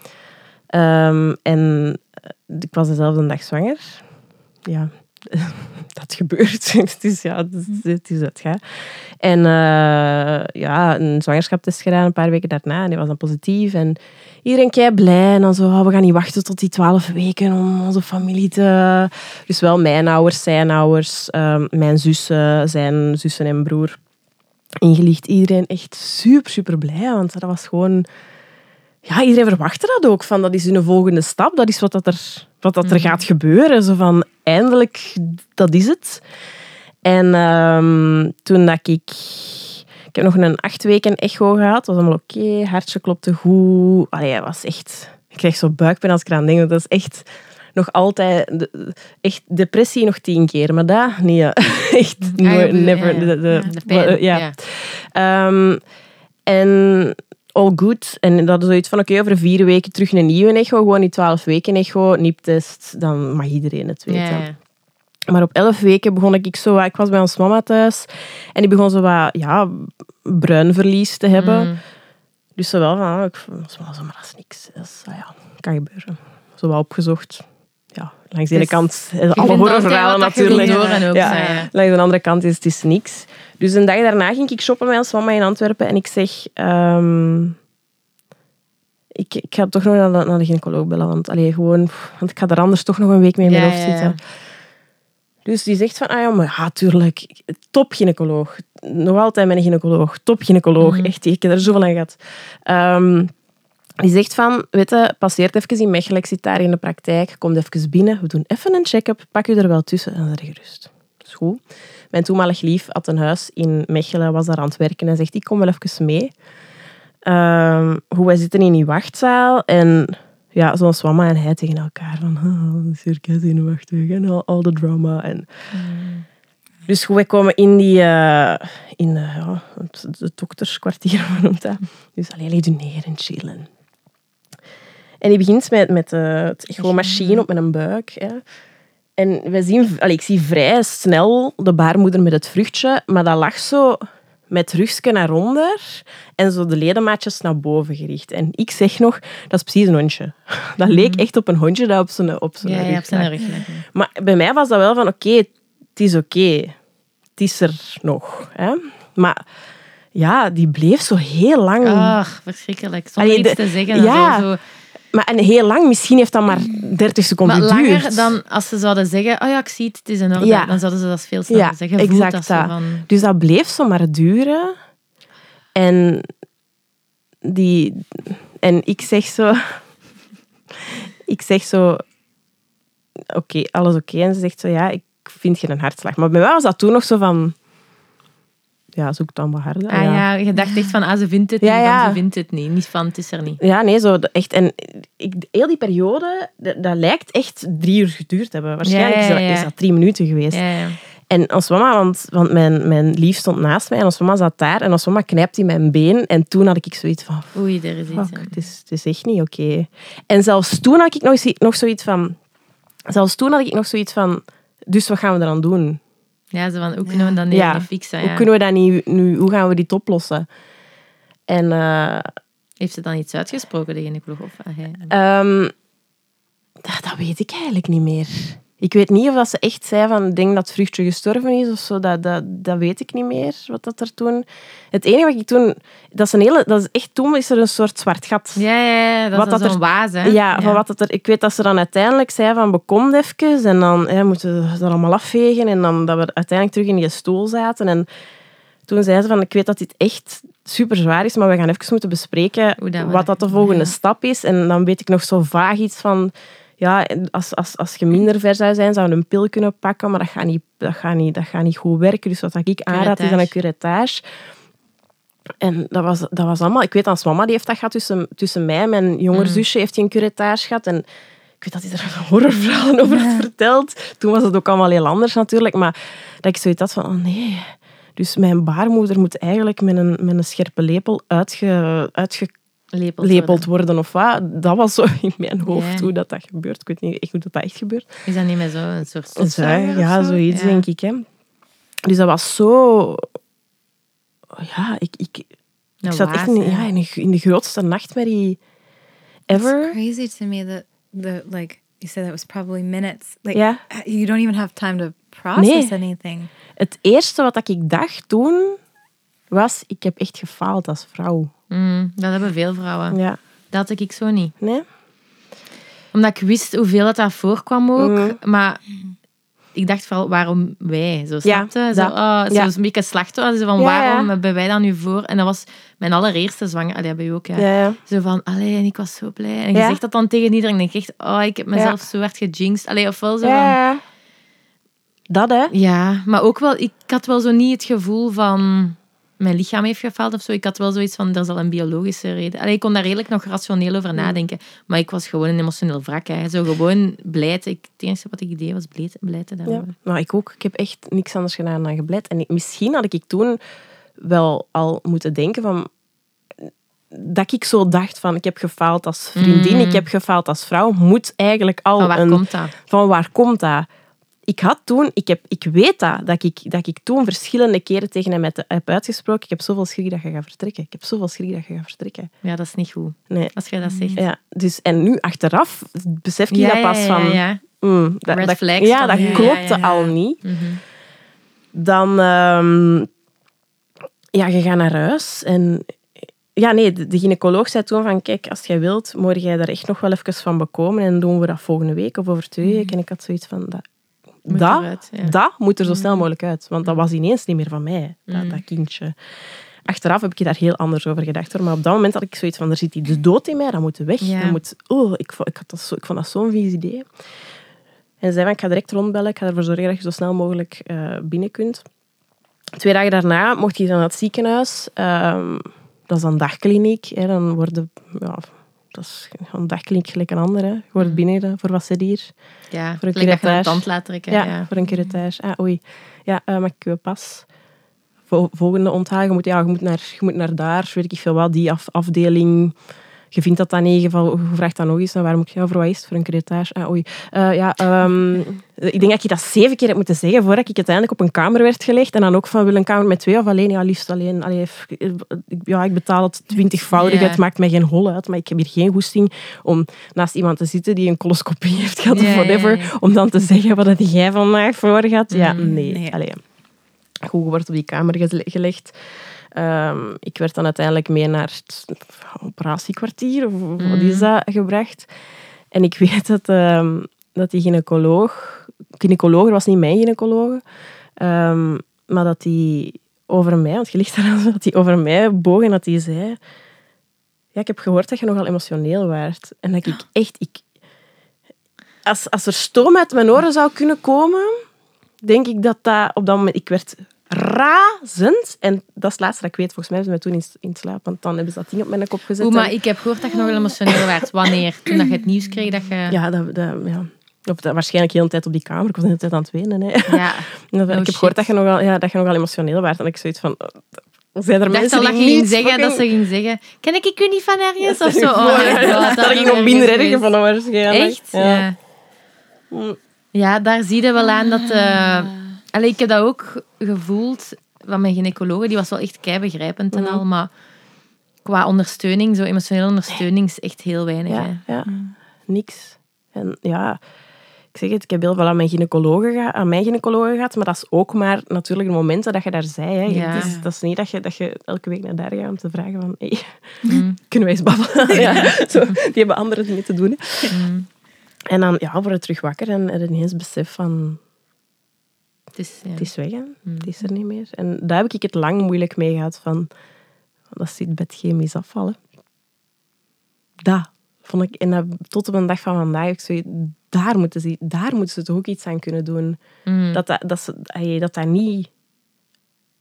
Ehm, en eh, ik was dezelfde dag zwanger. Ja, [laughs] dat gebeurt. [laughs] het is, ja, het is, het is het. En eh, ja, een zwangerschapstest gedaan een paar weken daarna. En die was dan positief. En iedereen kei blij. En dan zo, oh, we gaan niet wachten tot die twaalf weken om onze familie te... Dus wel mijn ouders, zijn ouders, ehm, mijn zussen, zijn zussen en broer. Ingelicht. Iedereen echt super, super blij. Want dat was gewoon... Ja, iedereen verwachtte dat ook. Van, dat is hun volgende stap. Dat is wat, dat er, wat dat er gaat gebeuren. Zo van, eindelijk, dat is het. En ehm, toen dat ik... Ik heb nog een acht weken echo gehad. Dat was allemaal oké. Hartje klopte goed. Allee, was echt... Ik kreeg zo buikpijn als ik eraan denk. Dat is echt nog altijd... Echt depressie nog tien keer. Maar dat, nee. [laughs] Echt, Ah, ja, nooit- ja, never. ja. de- de- Ja, de pijn. ja. Ja. Ehm, en all good. En dat is zoiets van, oké, over vier weken terug een nieuwe echo. Gewoon die twaalf weken echo, nieptest. Dan mag iedereen het weten. Maar op elf weken begon ik zo... wat- Ik was bij ons mama thuis. En die begon zo wat, ja, bruinverlies te hebben. Mm. Dus zo wel van, ah, ik was wel zo, maar dat is niks. Dat is, ah ja, kan gebeuren. Zo wat opgezocht. Ja, langs de ene Dus kant, eh, Je alle horrorverhalen natuurlijk. ook, Ja. ja. Langs de andere kant is het is niks. Dus een dag daarna ging ik shoppen met ons mama in Antwerpen en ik zeg... ehm, ik, ik ga toch nog naar de, naar de gynaecoloog bellen, want, allee, gewoon, want ik ga er anders toch nog een week mee in mijn Ja, hoofd zitten. Dus die zegt van, ah ja, maar ja, tuurlijk, top gynaecoloog. Nog altijd mijn gynaecoloog, top gynaecoloog. Mhm. Echt, ik heb er zoveel aan gehad. Ehm, die zegt van, weet je, passeert even in Mechelen, ik zit daar in de praktijk, kom even binnen, we doen even een check-up, pak u er wel tussen en je gerust. Dat is goed. Mijn toenmalig lief had een huis in Mechelen, was daar aan het werken en zegt, ik kom wel even mee. Ehm, hoe wij zitten in die wachtzaal en ja, zoals mama en hij tegen elkaar van, oh, circus de wachtweg en al, al de drama. En... Dus goed, wij komen in die, eh, in eh, ja, het, het dokterskwartier, [laughs] hoe noemt dat? Dus alleen leg je neer en chillen. En die begint met, met eh, het echo-machine op mijn buik. Hè. En we zien, allee, ik zie vrij snel de baarmoeder met het vruchtje, maar dat lag zo met rugje naar onder en zo de ledemaatjes naar boven gericht. En ik zeg nog, dat is precies een hondje. [laughs] Dat leek echt op een hondje dat op zijn, op zijn Ja, ja, rug op zijn rug. Maar bij mij was dat wel van, oké, het is oké. Het is er nog. Hè? Maar ja, die bleef zo heel lang. Ach, verschrikkelijk. Zonder Allee, iets te zeggen. ja, zo, zo. Maar en heel lang, misschien heeft dat maar 30 seconden Maar geduurd. langer dan als ze zouden zeggen, oh ja, ik zie het, het is in orde. Ja. Dan zouden ze dat veel sneller Ja, zeggen. Exact dat van... Dus dat bleef zo maar duren. En, die, en ik zeg zo... [laughs] Ik zeg zo... Oké, alles oké. En ze zegt zo, ja, ik vind geen hartslag. Maar bij mij was dat toen nog zo van... Ja, zoek dan wat harder. Ah ja, je dacht echt van, ah, ze vindt het Ja, niet, ja. dan ze vindt het niet. Niet van, het is er niet. Ja, nee, zo echt. En ik, heel die periode, dat, dat lijkt echt drie uur geduurd te hebben. Waarschijnlijk Is, dat, is dat drie minuten geweest. En ons mama, want, want mijn, mijn lief stond naast mij en ons mama zat daar en ons mama knijpt in mijn been. En toen had ik zoiets van, Oei, er is iets. het is, het is echt niet oké. En zelfs toen had ik nog, nog zoiets van, zelfs toen had ik nog zoiets van, dus wat gaan we eraan doen? Ja, zo van, hoe kunnen we dat nu Ja. fixen? Hoe Ja. kunnen we dat nu, nu, hoe gaan we dit oplossen? En eh, Heeft ze dan iets uitgesproken, de gynaecoloog? Of, ah, hij? Ehm, dat, dat weet ik eigenlijk niet meer. Ik weet niet of dat ze echt zei van ik denk dat het vruchtje gestorven is of zo. Dat, dat, dat weet ik niet meer. Wat dat er toen. Het enige wat ik toen. Dat is, een hele, dat is echt toen is er een soort zwart gat. Ja, ja, ja, dat Wat is zo'n er- waas, hè? Ja, van wat dat er, ik weet dat ze dan uiteindelijk zei van bekom even en dan hè, moeten we dat allemaal afvegen en dan dat we uiteindelijk terug in die stoel zaten en toen zei ze van ik weet dat dit echt super zwaar is, maar we gaan even moeten bespreken dat wat dat de volgende ja. stap is en dan weet ik nog zo vaag iets van ja, als, als, als je minder ver zou zijn, zou je een pil kunnen pakken, maar dat gaat niet, dat gaat niet, dat gaat niet goed werken. Dus wat ik aanraad is dan een curettage. En dat was, dat was allemaal... Ik weet als mama, die heeft dat gehad tussen, tussen mij en mijn jonger zusje, heeft hij een curettage gehad. En ik weet dat hij er [laughs] horrorverhalen over heeft verteld. Toen was het ook allemaal heel anders natuurlijk. Maar dat ik zoiets had van, oh nee... Dus mijn baarmoeder moet eigenlijk met een, met een scherpe lepel uitge, uitgelepeld Lepeld worden. of wat. Dat was zo in mijn hoofd hoe dat, dat gebeurt. Ik weet niet echt hoe dat, dat echt gebeurt. Is dat niet met zo'n soort Zuiger, stofzuiger ja, zo? zoiets Ja. denk ik. Hè. Dus dat was zo... Ja, ik, ik, ik Een zat echt in, hè. ja, in, de, in de grootste nachtmerrie ever. It's crazy to me that the like you said that was probably minutes. Like Ja. you don't even have time to process Nee. anything. Het eerste wat ik dacht toen was, ik heb echt gefaald als vrouw. Mm, dat hebben veel vrouwen. Ja. Dat had ik zo niet. Nee? Omdat ik wist hoeveel dat, dat voorkwam ook. Mhm. Maar ik dacht vooral, waarom wij? Zo, snapte? Zo, oh, zo Ja. een beetje slachtoffer. Zo van, Ja, waarom hebben wij dat nu voor? En dat was mijn allereerste zwanger. Allee, bij u ook, ja. Zo van, allee, en ik was zo blij. En je zegt dat dan tegen iedereen. En ik echt, oh, ik heb mezelf zo hard gejinxed. Allee, ofwel zo van... Ja. Dat, hè? Ja, maar ook wel, ik had wel zo niet het gevoel van mijn lichaam heeft gefaald of zo. Ik had wel zoiets van, er zal een biologische reden. Allee, ik kon daar redelijk nog rationeel over nadenken. Maar ik was gewoon een emotioneel wrak. Hè. Zo gewoon blij. te- Ik, het enige wat ik deed was blij, te- blij te Ja. Nou, ik ook. Ik heb echt niks anders gedaan dan gebleid. En ik- misschien had ik toen wel al moeten denken van... Dat ik zo dacht van, ik heb gefaald als vriendin, Mm. ik heb gefaald als vrouw, moet eigenlijk al Van waar een... komt dat? Van waar komt dat? Ik had toen, ik, heb, ik weet dat, dat ik, dat ik toen verschillende keren tegen hem heb- uitgesproken. Ik heb zoveel schrik dat je gaat vertrekken. Ik heb zoveel schrik dat je gaat vertrekken. Ja, dat is niet goed. Nee. Als jij dat zegt. Ja, dus, en nu achteraf besef ik Ja, dat pas van... ja, ja. mm, dat, Red dat, flags ja, dat klopte al niet. Mhm. Dan, ehm, ja, je gaat naar huis en ja, nee, de, de gynaecoloog zei toen van, kijk, als jij wilt, moet jij daar echt nog wel even van bekomen en doen we dat volgende week of over twee weken. En ik had zoiets van, dat, Mhm. Moet dat, eruit, ja. dat moet er zo snel mogelijk uit, want dat was ineens niet meer van mij, dat, dat kindje. Achteraf heb ik daar heel anders over gedacht, hoor. maar op dat moment had ik zoiets van, er zit die de dood in mij, dat moet weg. Ja. Dat moet, oh, ik, vond- ik, had dat zo, ik vond dat zo'n vies idee. En zei van, ik ga direct rondbellen, ik ga ervoor zorgen dat je zo snel mogelijk eh, binnen kunt. Twee dagen daarna mocht hij dan naar het ziekenhuis. Ehm, dat is een dagkliniek. Hè. Dan worden, ja, dat is een dagkliniek gelijk een andere. Je wordt binnen voor wat zit hier. Ja, Voor een curettage. tand laat trekken. Ja, Ja, voor een curettage. Ah, oei. Ja, eh mag ik pas? Vo- volgende onthaal. Je moet, ja, je, moet naar, je moet naar daar, weet ik veel wat, die af, afdeling. Je vindt dat dan niet, je je vraagt dan nog eens, nou, waar moet je, ja, voor wat is het? Voor een curettage? Ah, oei. Eh, ja, ehm, ik denk dat ik dat zeven keer heb moeten zeggen voordat ik uiteindelijk op een kamer werd gelegd. En dan ook van, wil een kamer met twee of alleen? Ja, liefst alleen. Allee, ja, ik betaal het twintigvoudig. Het maakt mij geen hol uit, maar ik heb hier geen goesting om naast iemand te zitten die een coloscopie heeft gehad of whatever, om dan te zeggen wat had jij vandaag voor gehad. Ja, Mm, nee. nee. Allee. Goed, je wordt op die kamer gele- gelegd. Ehm, ik werd dan uiteindelijk mee naar het operatiekwartier, of wat is dat, gebracht. En ik weet dat, ehm, dat die gynaecoloog... Gynaecoloog, was niet mijn gynaecoloog, ehm, maar dat die over mij, want je ligt daar [laughs] dat hij over mij boog en dat hij zei... Ja, ik heb gehoord dat je nogal emotioneel waart. En dat ik [gasps] echt... Ik, als, als er stoom uit mijn oren zou kunnen komen, denk ik dat dat op dat moment... Ik werd razend. En dat is het laatste dat ik weet. Volgens mij hebben ze mij toen in, in slaap, want dan hebben ze dat ding op mijn kop gezet. Oeh, maar En- ik heb gehoord dat je nog wel emotioneel werd. Wanneer? Toen dat je het nieuws kreeg dat je... Ja, dat, dat, ja. Of dat, waarschijnlijk heel de tijd op die kamer. Ik was de hele tijd aan het wenen. Hè. Ja. [laughs] Ik heb shit. gehoord dat je, nogal, ja, dat je nogal emotioneel werd. En ik zoiets van... Zijn er Ik mensen dat die ging zeggen, dat ze ging zeggen... Ken ik u niet van ergens? Of zo? [laughs] Ja, Oh god. dat ging nog minder erg waarschijnlijk. Echt? Ja. Mm. Ja, daar zie je wel aan dat... eh Allee, ik heb dat ook gevoeld van mijn gynaecoloog. Die was wel echt kei begrijpend en Mhm. al, maar qua ondersteuning, zo emotionele ondersteuning, is echt heel weinig. Ja, hè. ja. niks. En ja, ik zeg het, ik heb heel veel aan mijn gynaecologen, geha- aan mijn gynaecologen gehad, maar dat is ook maar natuurlijk de momenten dat je daar zei. Hè. Ja. Het is, dat is niet dat je, dat je elke week naar daar gaat om te vragen van, hey, Mm. [laughs] kunnen wij eens babbelen? [laughs] ja, zo, die hebben andere dingen te doen. Mm. En dan ja, word je terug wakker en er ineens besef van, Het is, ja. het is weg, hè. Mm. het is er niet meer. En daar heb ik het lang moeilijk mee gehad van, dat zit bed chemisch afvallen. Dat vond ik, en dat, tot op een dag van vandaag, ik zo, daar moeten ze, daar moeten ze toch ook iets aan kunnen doen. Mm. Dat, dat, dat, ze, dat dat niet...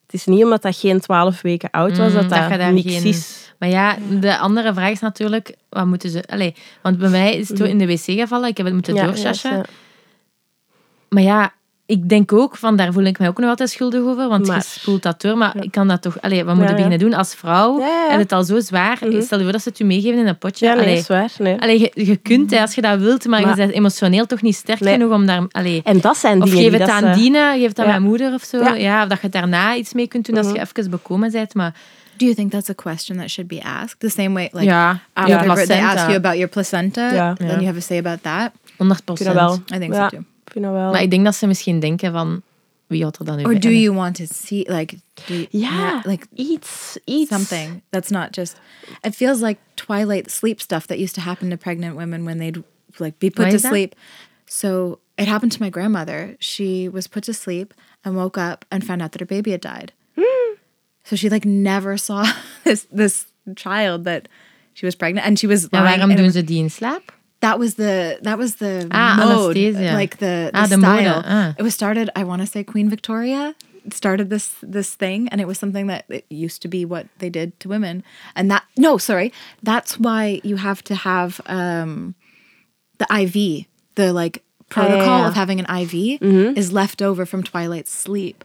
Het is niet omdat dat geen 12 weken oud was, Mm, dat dat dat, niks geen- is. Maar ja, de andere vraag is natuurlijk, wat moeten ze... Allee, want bij mij is het zo in de wc gevallen, ik heb het moeten ja. Maar ja, ik denk ook van, daar voel ik mij ook nog altijd schuldig over, want Maar- je spoelt dat door. Maar ik kan dat toch... Allee, wat moet je Ja, ja. beginnen doen als vrouw? Ja, ja. En het al zo zwaar. Mhm. Stel je voor dat ze het je meegeven in een potje. Ja, nee, Allee, is waar. Nee. allee, je, je kunt, hè, als je dat wilt, maar, Maar- je bent emotioneel toch niet sterk Nee. genoeg om daar... Allee, En dat zijn of dingen geef die het dat aan ze- Dine, geef het aan Ja. mijn moeder of zo. Ja. Ja. of dat je daarna iets mee kunt doen als je Mhm. even bekomen bent. Maar Do you think that's a question that should be asked? The same way, like ja, after ja, they ask you about your placenta, Ja. then you have a say about that. 100 Ik vind dat wel. I think so too. Ik vind dat wel. Maar ik denk dat ze misschien denken van, wie had er dan nu Or do you want to see like do you, ja, like iets, iets. something that's not just it feels like twilight sleep stuff that used to happen to pregnant women when they'd like be put Why to is that? sleep so it happened to my grandmother she was put to sleep and woke up and found out that her baby had died so she like never saw [laughs] this this child that she was pregnant and she was Ja, lying waarom in- doen ze die in slaap? That was the that was the Ah, mode anesthesia. like the, the Ah, the style mode, ah. it was started i want to say queen victoria started this this thing and it was something that it used to be what they did to women and that no sorry that's why you have to have um the iv the like protocol yeah. of having an iv is left over from twilight sleep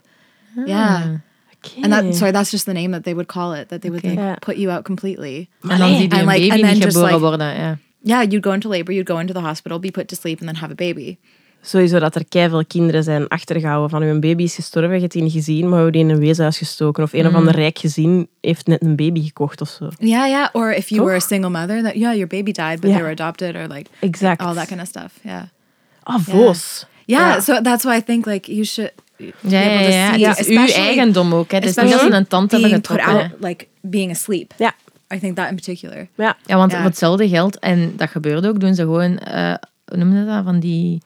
yeah Oké. and that sorry that's just the name that they would call it that they would Okay. like, Yeah. put you out completely En dan zie je And like- and then just like- worden. Ja. yeah you'd go into labor you'd go into the hospital be put to sleep and then have a baby Sowieso dat er veel kinderen zijn achtergehouden van hun baby is gestorven, je hebt die niet gezien, maar we hebben die in een weeshuis gestoken. Of een of Mm. ander rijk gezin heeft net een baby gekocht of zo. Yeah, yeah. Or if you were a single mother, that yeah, your baby died, but Ja. they were adopted, or like Exact. all that kind of stuff. Yeah, Ah, voos. yeah. Ja. So that's why I think like you should be Ja, ja, able to ja. Het is uw eigendom ook. Hè. Het is niet als een tand hebben getrokken. out like being asleep. Ja. I think that in particular. Ja. Ja, want Ja. hetzelfde geld, en dat gebeurt ook, doen ze gewoon, eh hoe noemen ze dat, van die,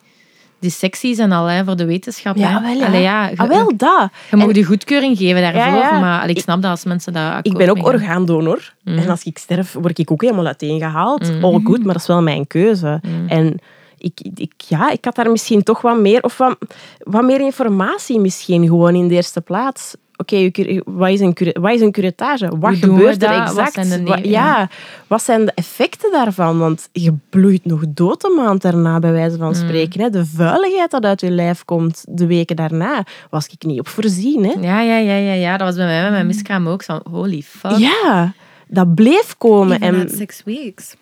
die secties en al, hè, voor de wetenschap. hè. Ja, wel ja. Allee, ja, je, ah, wel dat. je mag de goedkeuring geven daarvoor, Ja, ja. maar allee, ik snap dat als mensen dat ik ben ook orgaandonor. Mhm. En als ik sterf, word ik ook helemaal uiteengehaald. All good, maar dat is wel mijn keuze. Mhm. En ik, ik, ja, ik had daar misschien toch wat meer, of wat, wat meer informatie misschien gewoon in de eerste plaats. Oké, wat, is een wat is een curettage? Wat gebeurt er dat? Wat exact? zijn ja, wat zijn de effecten daarvan? Want je bloeit nog dood een maand daarna, bij wijze van Mhm. spreken. Hè? De vuiligheid dat uit je lijf komt de weken daarna, was ik niet op voorzien. Hè? Ja, ja, ja, ja, ja, dat was bij mij met mijn miskraam ook zo. Holy fuck. Ja, dat bleef komen. Even En, six weeks.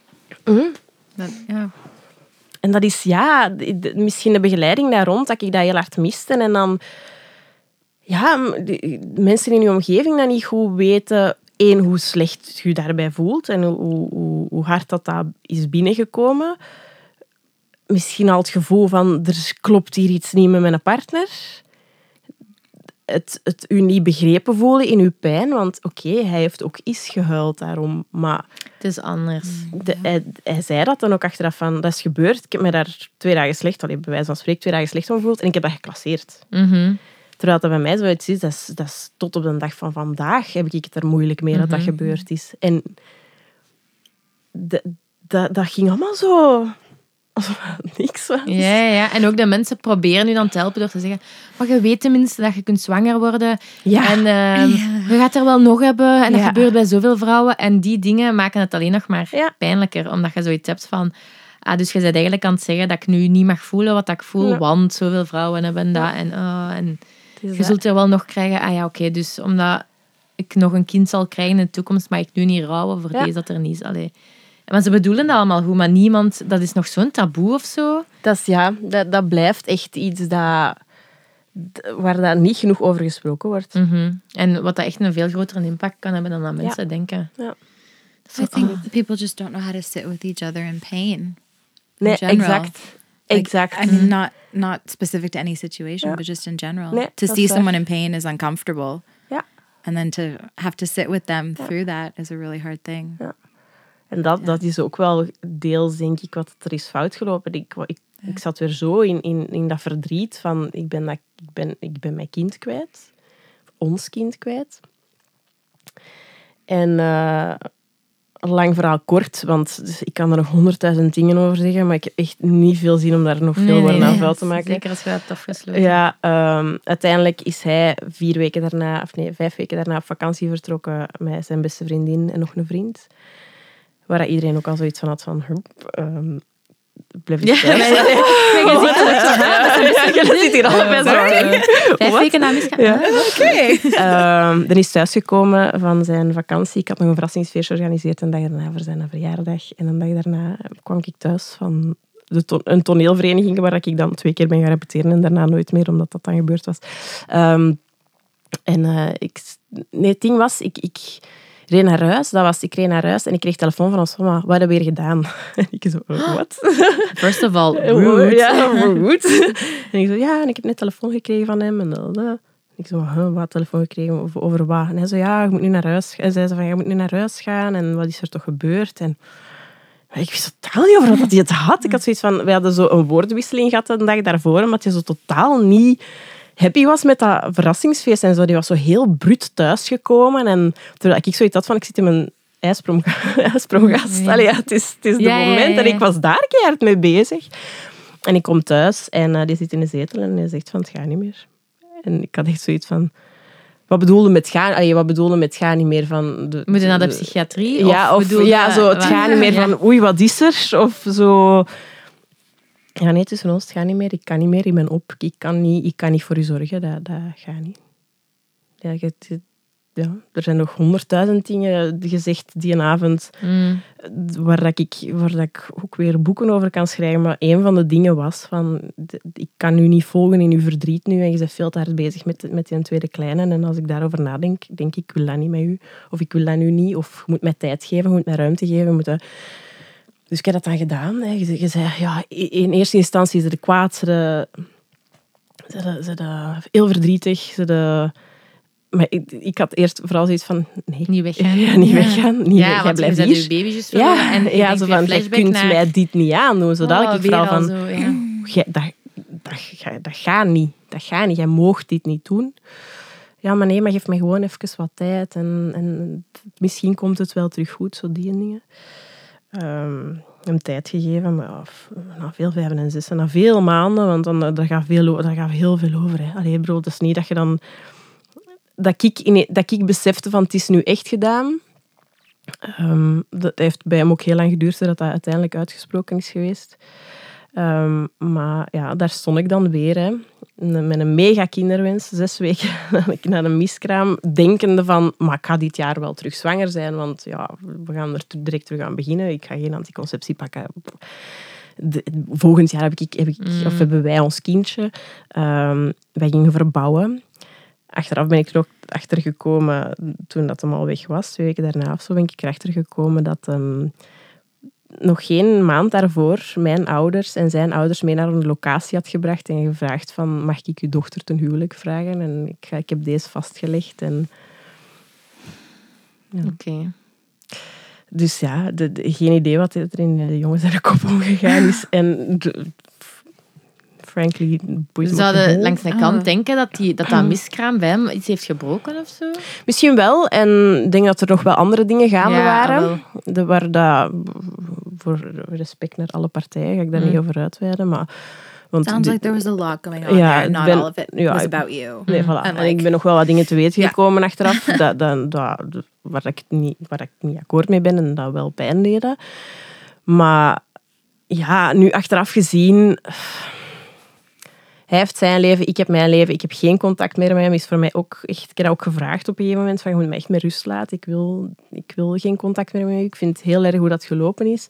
That, yeah. en dat is ja, misschien de begeleiding daar rond, dat ik dat heel hard miste. En dan ja, mensen in je omgeving dat niet goed weten. één, hoe slecht je daarbij voelt en hoe, hoe, hoe- hard dat, dat is binnengekomen. Misschien al het gevoel van, er klopt hier iets niet met mijn partner. Het, het u niet begrepen voelen in uw pijn, want oké, hij heeft ook eens gehuild daarom, maar Het is anders. de, hij, hij zei dat dan ook achteraf van, dat is gebeurd, ik heb me daar twee dagen slecht, allee, bij wijze van spreken, twee dagen slecht van gevoeld en ik heb dat geclasseerd. Mhm. Terwijl dat bij mij zoiets is, dat is, dat is tot op de dag van vandaag heb ik het er moeilijk mee dat dat gebeurd is. En de- dat, dat ging allemaal zo... Niks was. Ja, ja, en ook de mensen proberen nu dan te helpen door te zeggen, maar je weet tenminste dat je kunt zwanger worden. Ja. En ehm, je gaat er wel nog hebben. En dat Ja. gebeurt bij zoveel vrouwen. En die dingen maken het alleen nog maar pijnlijker. Omdat je zoiets hebt van... Ah, dus je bent eigenlijk aan het zeggen dat ik nu niet mag voelen wat ik voel. Want zoveel vrouwen hebben dat. En, oh, en Je dat. zult er wel nog krijgen. Ah ja, oké. dus omdat ik nog een kind zal krijgen in de toekomst, mag ik nu niet rouwen voor Ja. deze dat er niet is. Allee. Maar ze bedoelen dat allemaal goed, maar niemand... Dat is nog zo'n taboe of zo. Dat, is, ja, dat, dat blijft echt iets dat, waar daar niet genoeg over gesproken wordt. Mhm. En wat dat echt een veel grotere impact kan hebben dan dat mensen denken. Ja. Dat I think oh. people just don't know how to sit with each other in pain. Nee, general. exact. Like. I mean, not not specific to any situation, Ja. but just in general. To see someone in pain is uncomfortable, ja. and then to have to sit with them through that is a really hard thing. En dat, dat is ook wel deels, denk ik, wat er is fout gelopen. Ik, ik, ik zat weer zo in, in, in dat verdriet van ik ben, dat, ik, ben, ik ben mijn kind kwijt. Ons kind kwijt. En eh, lang verhaal kort, want dus ik kan er nog honderdduizend dingen over zeggen, maar ik heb echt niet veel zin om daar nog veel Nee, over nee, naar nee. vuil te maken. Zeker als je dat afgesloten. Ja, ehm, uiteindelijk is hij vier weken daarna, of nee, vijf weken daarna op vakantie vertrokken met zijn beste vriendin en nog een vriend. Waar iedereen ook al zoiets van had van, ehm, blijf zo, hè? Dat Je zit hier al bij. Vijf weken na misgaan. Ja. Okay. Ehm, dan is thuisgekomen van zijn vakantie. Ik had nog een verrassingsfeestje georganiseerd een dag daarna voor zijn verjaardag. En een dag daarna kwam ik thuis van de to- een toneelvereniging waar ik dan twee keer ben gaan repeteren en daarna nooit meer, omdat dat dan gebeurd was. Ehm, en eh, ik, nee, het ding was, ik, ik reed naar huis. Dat was, ik reed naar huis en ik kreeg telefoon van ons mama. Wat hebben we weer gedaan? [laughs] En ik zo, [gasps] wat? First of all, Oh, [laughs] rude. Ja, [laughs] rude. en ik zo, ja, en ik heb net telefoon gekregen van hem. En dat, dat. Ik zo, huh, wat telefoon gekregen? Over, over wat? En hij zo, ja, je moet nu naar huis gaan. En zei ze van, je moet nu naar huis gaan. En wat is er toch gebeurd? En maar ik wist totaal niet over wat hij het had. Ik had zoiets van, we hadden zo een woordenwisseling gehad een dag daarvoor, omdat hij zo totaal niet happy was met dat verrassingsfeest en zo. Die was zo heel bruut thuisgekomen. En terwijl ik zoiets had van, ik zit in mijn ijspromgast. [laughs] Allee, ja, het is, het is de Ja, moment. ja, En ik was daar keihard mee bezig. En ik kom thuis en eh, die zit in de zetel en hij zegt van, het gaat niet meer. En ik had echt zoiets van... Wat bedoelde met gaan? Allee, wat bedoelde met gaan niet meer van... De, Moet je naar de psychiatrie? ja, of, ja, zo, het wat- gaat niet meer van oei, wat is er? Of zo... Ja, nee, tussen ons, het gaat niet meer. Ik kan niet meer, ik ben op. Ik kan niet, ik kan niet voor u zorgen, dat, dat gaat niet. Ja, je- ja, er zijn nog honderdduizend dingen gezegd die een avond Mm. waar, dat ik, waar dat ik ook weer boeken over kan schrijven. Maar een van de dingen was van, ik kan u niet volgen in uw verdriet nu en je bent veel te hard bezig met, met die tweede kleine. En als ik daarover nadenk, denk ik, ik wil dat niet met u. Of ik wil dat nu niet. Of je moet mij tijd geven, je moet mij ruimte geven. je moet dat- Dus ik heb dat dan gedaan. Hè. Je, je zei, ja, in eerste instantie is het kwaad, ze de, ze de, ze de heel verdrietig, ze de... Maar ik, ik had eerst vooral zoiets van, nee, Niet weggaan. [laughs] Ja, niet Ja. weggaan. Niet weg, Ja, jij want je blijft hier. je baby juist verloren Ja, en ja zo van, je kunt naar- mij dit niet aandoen. Zodat Oh, ik vooral al van, zo, ja. jij, dat, dat, dat gaat niet. Dat gaat niet. Jij moogt dit niet doen. Ja, maar nee, maar geef mij gewoon even wat tijd. En, en misschien komt het wel terug goed, zo die dingen. Ehm, hem tijd gegeven, maar na veel vijven en zessen, na veel maanden, want dan, eh, daar, gaat veel, daar gaat heel veel over. Hè. Allee, bro, het is niet dat je dan... Dat ik, in, dat ik besefte van, het is nu echt gedaan. Ehm, dat heeft bij hem ook heel lang geduurd voordat dat uiteindelijk uitgesproken is geweest. Ehm, maar ja, daar stond ik dan weer. Hè, met een mega kinderwens, zes weken [laughs] naar een miskraam, denkende van, maar ik ga dit jaar wel terug zwanger zijn, want ja, we gaan er direct terug aan beginnen. Ik ga geen anticonceptie pakken. De- volgend jaar heb ik, heb ik, of hebben wij ons kindje. Ehm, wij gingen verbouwen. Achteraf ben ik er ook achter gekomen, toen dat hem al weg was, twee weken daarna of zo, ben ik erachter gekomen dat ehm, nog geen maand daarvoor mijn ouders en zijn ouders mee naar een locatie had gebracht en gevraagd van, mag ik uw dochter ten huwelijk vragen? En ik, ga- ik heb deze vastgelegd. En, Oké. dus ja, de, de- geen idee wat er in de jongens zijn kop omgegaan is. En de- frankly, boeit me zouden langs de Ah. kant denken dat, die, dat dat miskraam bij hem iets heeft gebroken of zo. Misschien wel. En ik denk dat er nog wel andere dingen gaande Ja, waren. De, waar dat, voor respect naar alle partijen ga ik daar Mm. niet over uitweiden. Maar, want Sounds like there was a lot going on Ja, there. Not ben- all of it ja, was about you. Nee, voilà. And en like- ik ben nog wel wat dingen te weten gekomen achteraf [laughs] dat, dat, dat, waar, ik niet, waar ik niet akkoord mee ben en dat wel pijn deden. Maar ja, nu achteraf gezien... Hij heeft zijn leven, ik heb mijn leven. Ik heb geen contact meer met hem. Is voor mij ook echt, ik heb dat ook gevraagd op een gegeven moment. Van, je moet me echt met rust laten. Ik wil, ik wil geen contact meer met u. Ik vind het heel erg hoe dat gelopen is.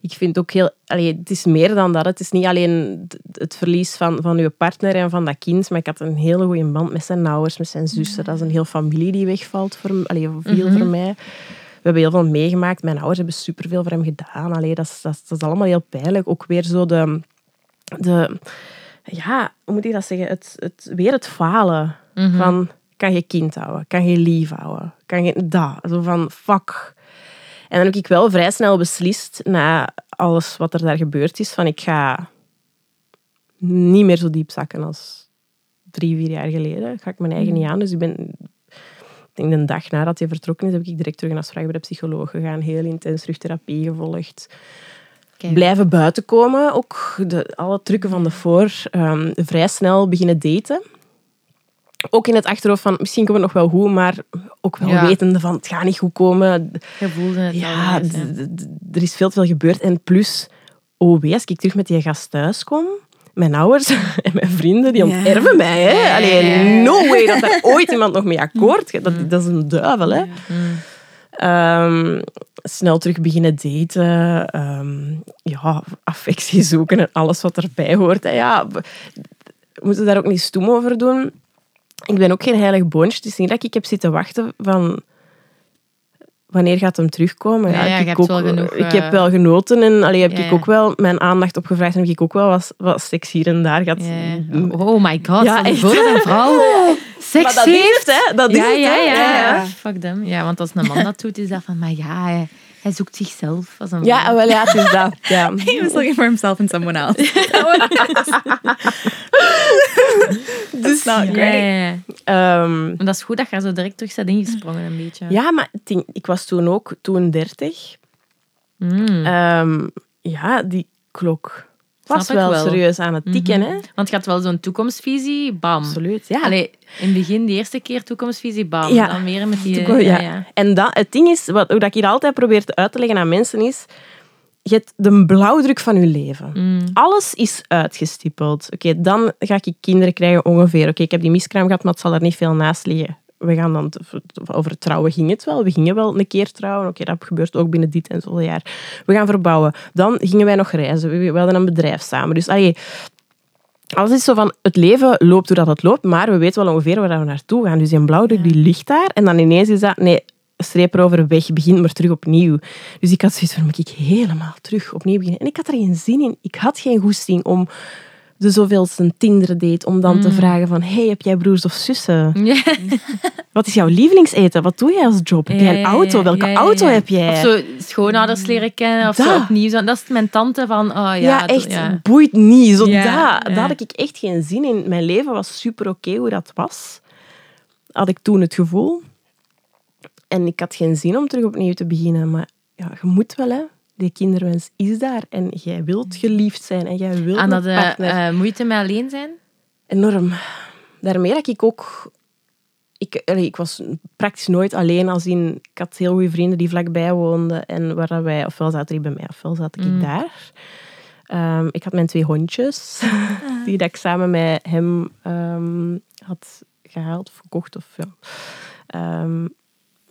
Ik vind ook heel... Allee, het is meer dan dat. Het is niet alleen het verlies van, van uw partner en van dat kind, maar ik had een hele goede band met zijn ouders, met zijn zussen. Dat is een heel familie die wegvalt voor, allee, veel voor mij. We hebben heel veel meegemaakt. Mijn ouders hebben superveel voor hem gedaan. Allee, dat, is, dat, is, dat is allemaal heel pijnlijk. Ook weer zo de... de ja, hoe moet ik dat zeggen? Het, het, weer het falen van... Kan je kind houden? Kan je lief houden? Kan je dat? Zo van, fuck. En dan heb ik wel vrij snel beslist, na alles wat er daar gebeurd is, van ik ga niet meer zo diep zakken als drie, vier jaar geleden. Ga ik mijn eigen niet aan. Dus ik ben... Ik denk de dag nadat hij vertrokken is, heb ik direct terug een afspraak bij de psycholoog gegaan. Heel intens terug therapie gevolgd. Kijk. Blijven buiten komen, ook de, alle trucken van de voor. ehm, vrij snel beginnen daten. Ook in het achterhoofd van, misschien komt het nog wel goed, maar ook wel Ja. wetende van, het gaat niet goed komen. Je voelde het Ja, al. er is veel te veel gebeurd. En plus, oh wee, als ik terug met die gast thuis kom, mijn ouders [laughs] en mijn vrienden, die Ja. onterven mij. Hè? Ja, Allee, ja, ja. no way dat daar [laughs] ooit iemand nog mee akkoord gaat. Dat, dat is een duivel, hè. Mm. Ehm, snel terug beginnen daten. ehm, ja, affectie zoeken en alles wat erbij hoort. En ja, we moeten daar ook niet stoem over doen. Ik ben ook geen heilig boontje. Het is niet dat ik heb zitten wachten van... Wanneer gaat hem terugkomen? Ja, ik, ook, genoeg, ik eh, heb wel genoten en allee, heb ja, ik ook wel mijn aandacht op gevraagd en heb ik ook wel wat, wat seks hier en daar gehad. Ja. Oh my god, Ja, echt. voor een vrouw [laughs] seks Maar dat is heeft. het, hè? Dat is ja, het, ja, hè? ja, Ja. ja. Fuck them. Ja, want als een man dat doet, is dat van, maar ja, hij, hij zoekt zichzelf als een Ja, vrouw. wel ja, het is dat. [laughs] Ja. He was looking for himself and someone else. That's not Ja, great. ja, ja. Ehm, Maar dat is goed dat je er zo direct terug bent ingesprongen, een beetje. ja, maar ik was toen ook toen 30. Mm. Ehm, ja, die klok was wel, wel. serieus aan het tikken. Mhm. hè? Want je had wel zo'n toekomstvisie, bam. Absoluut. Ja. Allee, in het begin, de eerste keer toekomstvisie, bam. Ja. Dan weer met die... Ja. En dat, het ding is, wat, wat ik hier altijd probeer uit te leggen aan mensen is, je hebt de blauwdruk van je leven. Mm. Alles is uitgestippeld. Oké, dan ga ik kinderen krijgen ongeveer. Oké, ik heb die miskraam gehad, maar het zal er niet veel naast liggen. We gaan dan, over trouwen ging het wel. We gingen wel een keer trouwen. Oké, dat gebeurt ook binnen dit en zoveel jaar. We gaan verbouwen. Dan gingen wij nog reizen. We, we hadden een bedrijf samen. Dus allee, alles is zo van, het leven loopt hoe dat het loopt, maar we weten wel ongeveer waar we naartoe gaan. Dus die blauwdruk die ligt daar en dan ineens is dat, nee, streep erover weg, begin maar terug opnieuw. Dus ik had zoiets van, moet ik helemaal terug opnieuw beginnen? En ik had er geen zin in. Ik had geen goesting om de zoveelste Tinder date, om dan te vragen van, hey, heb jij broers of zussen? Ja. Wat is jouw lievelingseten? Wat doe jij als job? Heb jij een auto? Welke ja, ja, auto heb jij? Of zo schoonouders leren kennen, of zo Dat. opnieuw. Zo. Dat is mijn tante van, oh ja. Ja, echt, ja. boeit niet. Zo ja. daar had ik echt geen zin in. Mijn leven was super oké hoe dat was. Had ik toen het gevoel. En ik had geen zin om terug opnieuw te beginnen. Maar ja, je moet wel, hè. Die kinderwens is daar. En jij wilt geliefd zijn. En jij wilt dat een de partner. eh, moeite met alleen zijn? Enorm. Daarmee dat ik ook... Ik, ik was praktisch nooit alleen. Als in, ik had heel goede vrienden die vlakbij woonden. En waar dat wij... Ofwel zaten die bij mij, ofwel zat ik Mm. daar. Ehm, ik had mijn twee hondjes. Die dat ik samen met hem ehm, had gehaald of gekocht. Of, ja. Ehm,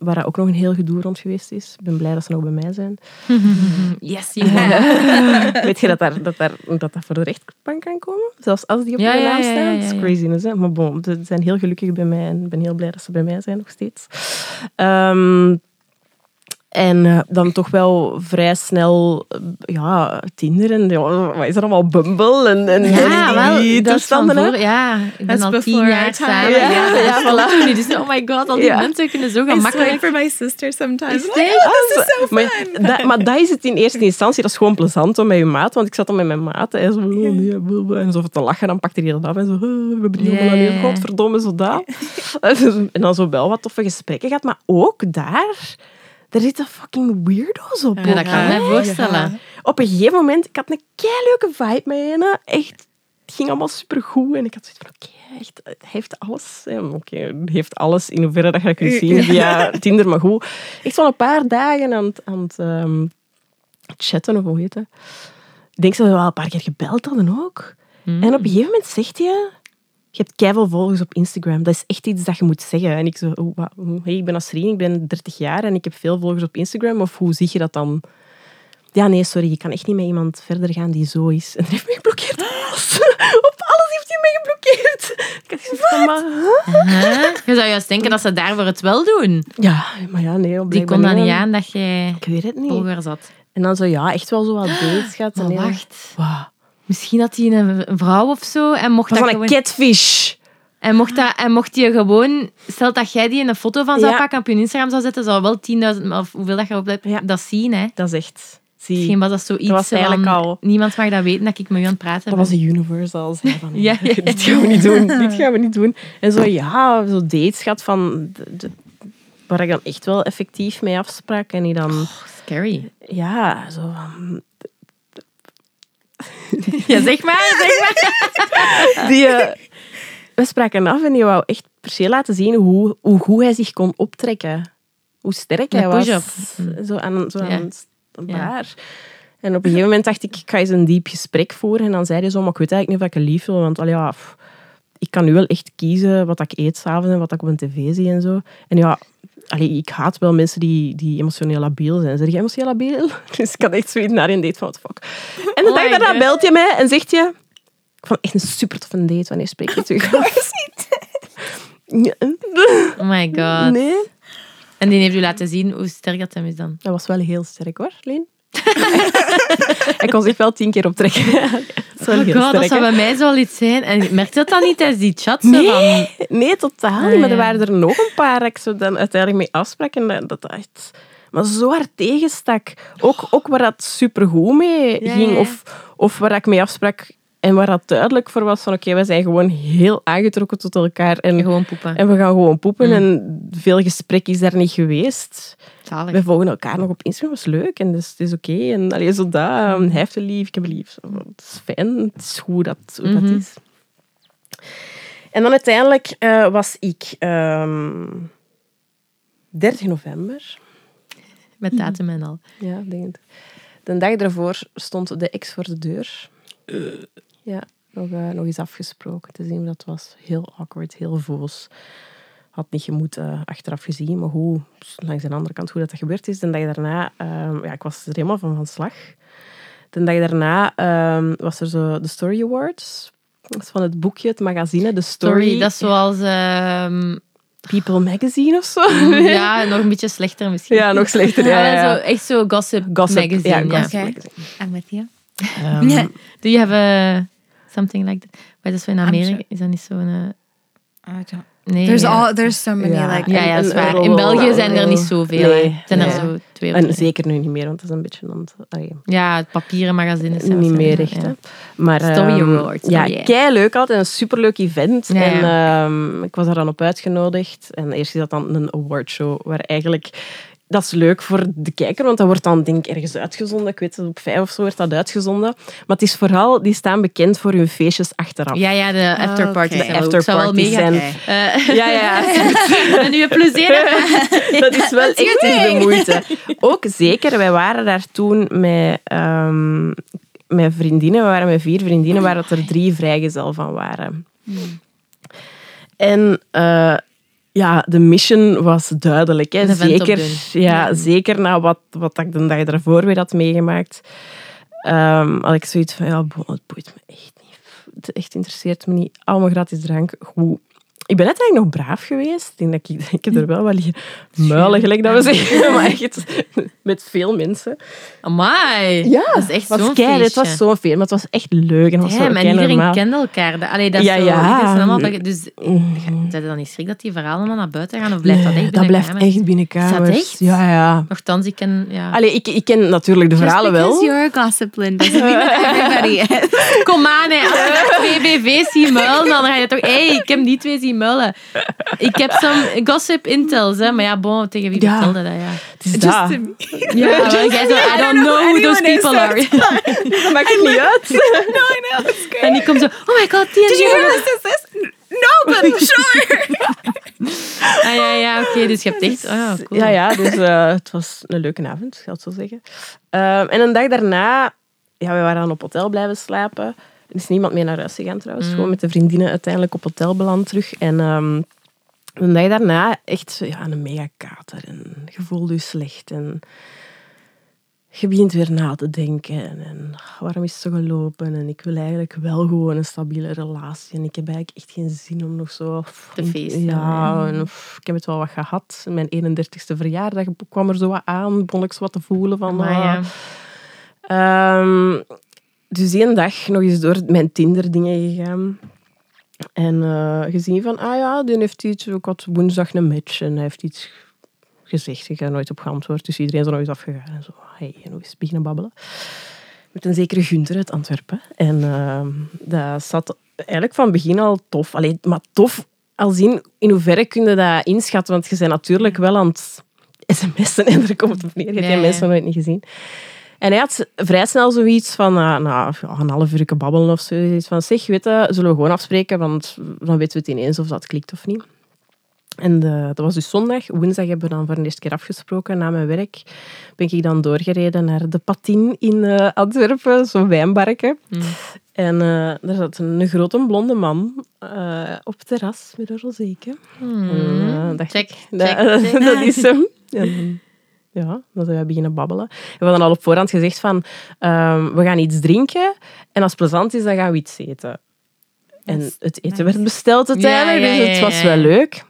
waar dat ook nog een heel gedoe rond geweest is. Ik ben blij dat ze nog bij mij zijn. [laughs] Yes, you [laughs] won. Weet je dat, daar, dat, daar, dat dat voor de rechtbank kan komen? Zelfs als die op Ja, je ja, naam staan? ja, Dat is craziness, hè? Maar bon, ze zijn heel gelukkig bij mij en ik ben heel blij dat ze bij mij zijn nog steeds. Ehm, en eh, dan toch wel vrij snel, eh, ja, Tinder en ja, wat is er allemaal, Bumble en, en Ja, en wel. die Dat is van toestanden. voor, ja, ik ben That's al tien jaar samen. Ja, Ja, ja, voilà. Dus, oh my god, al die Ja. mensen kunnen zo gemakkelijk... wait for my sister sometimes. Like, oh, this is so maar, dat, maar dat is het in eerste instantie. Dat is gewoon plezant om met je maat. Want ik zat dan met mijn maat. En zo, oh, en zo te lachen. Dan pakte hij dat af. En zo, oh, we hebben ja. Godverdomme, zo dat. [laughs] en dan zo wel wat toffe gesprekken gehad. Maar ook daar... Er zitten fucking weirdo's op. Ja, dat kan ik me voorstellen. Op een gegeven moment... Ik had een leuke vibe met een. Echt... Het ging allemaal supergoed. En ik had zoiets van... Oké, echt... Heeft alles. Oké, heeft alles in hoeverre dat je dat kunt zien via [laughs] Tinder. Maar goed. Echt zo'n een paar dagen aan het... Aan het ehm, chatten, of hoe heet het? Ik denk dat we wel een paar keer gebeld hadden ook. Mm. En op een gegeven moment zegt hij... Je hebt keiveel volgers op Instagram. Dat is echt iets dat je moet zeggen. En ik zo... Oh, wa- hey, ik ben Asrien, ik ben 30 jaar en ik heb veel volgers op Instagram. Of hoe zie je dat dan? Ja, nee, sorry. Je kan echt niet met iemand verder gaan die zo is. En hij heeft mij geblokkeerd [laughs] op alles. heeft hij mij geblokkeerd. Ik had van, maar... huh? Huh? Je zou juist denken dat ze daarvoor het wel doen. Ja, maar ja, nee. Die kon dat niet aan dat jij Ik weet het niet. volgers had. En dan zo, ja, echt wel zo wat [gasps] dates. Maar en wacht. Misschien had hij een een vrouw of zo en mocht Dat dat was een gewoon... catfish. En mocht, dat, en mocht je gewoon... Stel dat jij die een foto van zou Ja. pakken op je Instagram zou zetten, zou wel 10.000... Of hoeveel dat je op hebt, Ja. dat zien, hè. Dat is echt... Zie, Misschien was dat zoiets was van, eigenlijk al- Niemand mag dat weten dat ik met u aan het praten Dat was de universe al. Zei van, [laughs] Ja, Dit gaan we niet doen. Dit [laughs] gaan we niet doen. En zo, ja, zo dates gehad van... De, de, waar ik dan echt wel effectief mee afsprak. En die dan, Scary. ja, zo van... [laughs] Ja, zeg maar, zeg maar. [laughs] Die, eh, we spraken af en die wou echt per se laten zien hoe, hoe goed hij zich kon optrekken. Hoe sterk hij was. Zo aan, zo Ja. aan Ja. baar. En op een gegeven moment dacht ik, ik ga eens een diep gesprek voeren. En dan zei hij zo, maar ik weet eigenlijk niet of ik een lief wil. Want ja, ik kan nu wel echt kiezen wat ik eet s'avonds en wat ik op een tv zie en zo. En ja, allee, ik haat wel mensen die, die emotioneel labiel zijn. Zeg jij emotioneel labiel? [laughs] Dus ik had echt zoiets naar een date van, what the fuck. En de Oh dag daarna belt je mij en zegt je... Ik vond echt een super toffe date. Wanneer spreek je [laughs] terug Oh my god. Nee, En die heeft u laten zien hoe sterk dat hem is dan. dat was wel heel sterk hoor, Leen. Hij kon zich wel tien keer optrekken. dat wel Oh god, dat zou bij mij zo wel iets zijn. En merkte dat dan niet tijdens die chat? Nee. van, Nee, totaal Ah, niet. Maar er waren er nog een paar dat ik zo dan uiteindelijk mee afsprak. En dat, dat echt... Maar zo hard tegenstak. Ook, ook waar dat supergoed mee Ja, ging. ja. Of, of waar ik mee afsprak en waar dat duidelijk voor was van oké, wij zijn gewoon heel aangetrokken tot elkaar. En, gewoon poepen. en we gaan gewoon poepen. Mm. En veel gesprek is daar niet geweest. Zalig. We volgen elkaar nog op Instagram, dat is leuk en dus, het is oké. En allee, zo dat, Mm. um, hij heeft een lief, ik heb een lief. Het is fijn, het is hoe dat, hoe dat Mhm. is. En dan uiteindelijk eh, was ik ehm 30 november. Met datum en al. Ja, ik denk het. De dag daarvoor stond de ex voor de deur. Ja, nog, eh, nog eens afgesproken te zien hoe dat was. Heel awkward, heel voos. Had niet gemoeten, achteraf gezien, maar hoe, langs de andere kant, hoe dat gebeurd is. De dag daarna, ehm, ja, ik was er helemaal van van slag. De dag daarna ehm, was er zo de Story Awards. Dat is van het boekje, het magazine, de Story. Dat is zoals... ehm, People Magazine of zo. [laughs] ja, nog een beetje slechter misschien. Ja, nog slechter. Ja, ja, ja. Zo, echt zo gossip, Gossip, magazine. ja, Ja, gossip Okay. magazine. I'm with you. Ehm, Yeah. Do you have a, something like that? Maar dat is in Amerika. sure. Is dat niet zo'n... I don't. nee. There's all. There's so many Ja. like. Ja, ja, dat is waar. In België zijn er niet zoveel. Nee, hè. Zijn er zo twee of En zeker nu niet meer, want dat is een beetje... allee, Ja, het papieren magazines. niet meer echt. Maar, Story ehm, Awards, Ja, oh yeah. kei leuk altijd. Een superleuk event. Ja, en ja. ehm, ik was daar dan op uitgenodigd. En eerst is dat dan een awardshow, waar eigenlijk... Dat is leuk voor de kijker, want dat wordt dan denk ik ergens uitgezonden. Ik weet het, op vijf of zo wordt dat uitgezonden. Maar het is vooral, die staan bekend voor hun feestjes achteraf. Ja, ja, de afterparties. zijn ook. Ik zou wel Afterparties zijn- Eh, [laughs] Ja, ja. ben nu [laughs] een plezier. [laughs] dat is wel echt de moeite. Ook zeker, wij waren daar toen met, ehm, met vriendinnen. We waren met vier vriendinnen, waar dat er drie vrijgezel van waren. En eh, ja, de mission was duidelijk. Hè. Zeker, ja, zeker na wat, wat ik de dag daarvoor weer had meegemaakt. Ehm had ik zoiets van, ja, het boeit me echt niet. Het echt interesseert me niet. Allemaal gratis drank, goed. Ik ben net eigenlijk nog braaf geweest. Ik denk dat ik, ik heb er wel wel liggen muilen, gelijk dat we zeggen. [laughs] Maar echt met veel mensen. Amai. Ja, dat is echt het was zo'n kei- feestje. Het was zo'n feest, maar het was echt leuk. En het was zo Ja, en kei iedereen normaal. kende elkaar. Dat- Allee, dat is Ja, zo, ja. is allemaal, dat- dus zijn er dan niet schrik dat die verhalen allemaal naar buiten gaan? Of blijft dat echt dat binnen blijft kamers? echt binnen kamers. dat echt? Ja, ja. Nochtans, ik ken... Ja. Allee, ik, ik ken natuurlijk de Just verhalen because wel. you're a gossip, that everybody [laughs] is. Kom aan, hè. als je twee BV's zien muilen, dan ga je toch... Hé, hey, ik heb die twee zien muilen. Ik heb some gossip intels, hè. Maar ja, bon, tegen wie Ja. vertelde dat, ja. Het is dat. Ja, [laughs] maar jij zo, I don't know who those people are. [laughs] Dat maakt het niet uit. [laughs] No, I know. It's great. En die komt zo, oh my god, die en Did you hear this? Is this? No, but sure. Ah, ja, ja, oké, dus je hebt echt... Oh, ja, cool. Ja, ja, dus eh, het was een leuke avond, ik zal het zo zeggen. Ehm, en een dag daarna, ja, we waren dan op hotel blijven slapen. Er is niemand meer naar huis gegaan trouwens. Gewoon met de vriendinnen uiteindelijk op hotel beland terug. En ehm een dag daarna echt ja, een mega kater. En je voelde je slecht. En je begint weer na te denken. En, en waarom is het zo gelopen? En ik wil eigenlijk wel gewoon een stabiele relatie. En ik heb eigenlijk echt geen zin om nog zo... Te feesten, Ja, en, pff, ik heb het wel wat gehad. Mijn 31ste verjaardag kwam er zo wat aan. Begon ik zo wat te voelen van... Maar ah, ja. Ehm, dus één dag nog eens door mijn Tinder-dingen gegaan. En eh, gezien van, ah ja, die heeft iets, ik had woensdag een match en hij heeft iets gezegd. Ik heb nooit op geantwoord, dus iedereen is er nog eens afgegaan. En zo, hey, nog eens beginnen babbelen. Met een zekere Gunther uit Antwerpen. En ehm, dat zat eigenlijk van begin al tof. Allee, maar tof Als in, in hoeverre kun je dat inschatten? Want je bent natuurlijk wel aan het sms'en en er komt op neer. Je hebt die mensen nog nooit niet gezien. En hij had vrij snel zoiets van, ah, nou, een half uur babbelen of zo. Zoiets van, zeg, weet je, zullen we gewoon afspreken, want dan weten we het ineens of dat klikt of niet. En eh, dat was dus zondag. Woensdag hebben we dan voor de eerste keer afgesproken. Na mijn werk ben ik dan doorgereden naar de Patin in eh, Antwerpen, zo'n wijnbarken. Mm. En eh daar zat een grote blonde man eh, op het terras met een eh, dacht Check, ik, check, [laughs] dat, check. dat is hem. Ja, dan zijn we beginnen babbelen. We hadden al op voorhand gezegd van, ehm, we gaan iets drinken en als het plezant is, dan gaan we iets eten. En het eten werd besteld uiteindelijk, Ja, ja, dus het was wel leuk.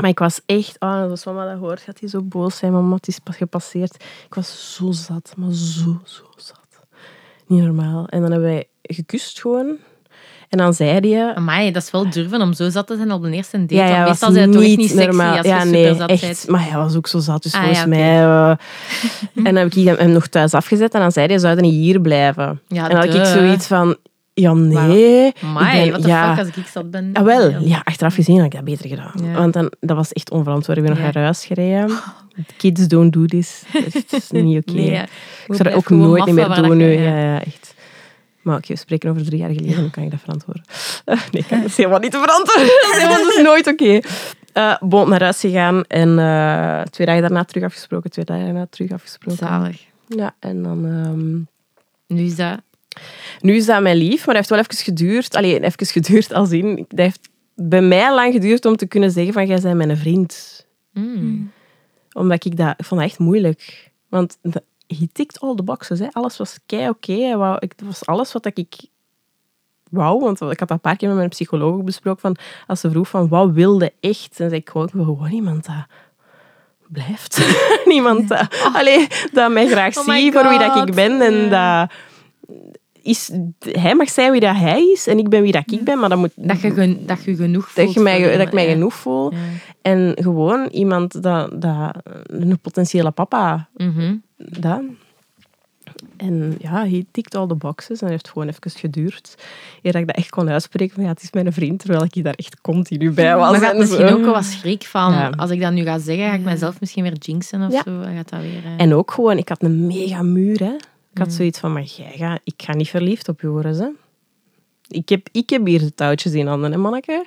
Maar ik was echt, oh, als mama dat hoort, gaat hij zo boos zijn. Mama, het is pas gepasseerd. Ik was zo zat, maar zo, zo zat. Niet normaal. En dan hebben wij gekust gewoon. En dan zei hij... Amai, dat is wel durven om zo zat te zijn op de eerste date. Ja, ja, meestal zijn het toch niet sexy normaal. als ja, je nee, super zat echt. bent. Maar hij was ook zo zat, dus Ah, volgens ja, mij... eh, [laughs] en dan heb ik hem- hem nog thuis afgezet en dan zei hij, zouden niet hier blijven? Ja, en dan had ik zoiets van, ja, nee. Amai, ben- wat de ja. fuck als ik zat ben. Ah, wel, ja, achteraf gezien had ik dat beter gedaan. Ja. Want dan, dat was echt onverantwoord. Ik ben nog Ja. naar huis gereden. [gasps] Kids don't do this. Dat is niet [laughs] oké. Nee, ja. ik zou dat ook nooit meer doen nu. Ja, ja, echt. Maar oké, we spreken over drie jaar geleden. Hoe kan ik dat verantwoorden? [laughs] Nee, dat is helemaal niet te verantwoorden. [laughs] Dat is, nooit oké. Eh, bon, naar huis gegaan en eh, twee dagen daarna terug afgesproken. Twee dagen daarna terug afgesproken. Zalig. Ja, en dan... ehm, Nu is dat... nu is dat mijn lief, maar dat heeft wel even geduurd. Allee, even geduurd als in... Dat heeft bij mij lang geduurd om te kunnen zeggen van, jij bent mijn vriend. Mm. Omdat ik dat... Ik vond dat echt moeilijk. Want he ticked all the boxes. Hè. Alles was kei oké. Hij ik- Dat was alles wat ik wou. Want ik had dat een paar keer met mijn psycholoog besproken. Van, als ze vroeg van, wat wilde echt? Dan zei ik gewoon, gewoon iemand dat blijft. [laughs] Niemand dat... Allee, dat mij graag Oh my ziet voor wie dat ik ben. En dat... Is, hij mag zijn wie dat hij is en ik ben wie dat ik ben, maar dat moet Dat je, dat je genoeg voelt. dat, je mij, dat ik mij ja. genoeg voel. Ja. En gewoon iemand dat, dat een potentiële papa Mhm. Dat. En ja, hij tikt al de boxes en heeft gewoon even geduurd. Eer dat ik dat echt kon uitspreken van ja, het is mijn vriend, terwijl ik daar echt continu bij was. Maar gaat en misschien ook wel wat schrik van, Ja. als ik dat nu ga zeggen, ga ik mezelf misschien weer jinxen of Ja. zo. Gaat dat weer... eh, En ook gewoon, ik had een mega muur. Hè. Ik Mm. had zoiets van, maar jij gaat, ik ga niet verliefd op je worden. Hè. Ik, heb, ik heb hier de touwtjes in handen, hè, manneke.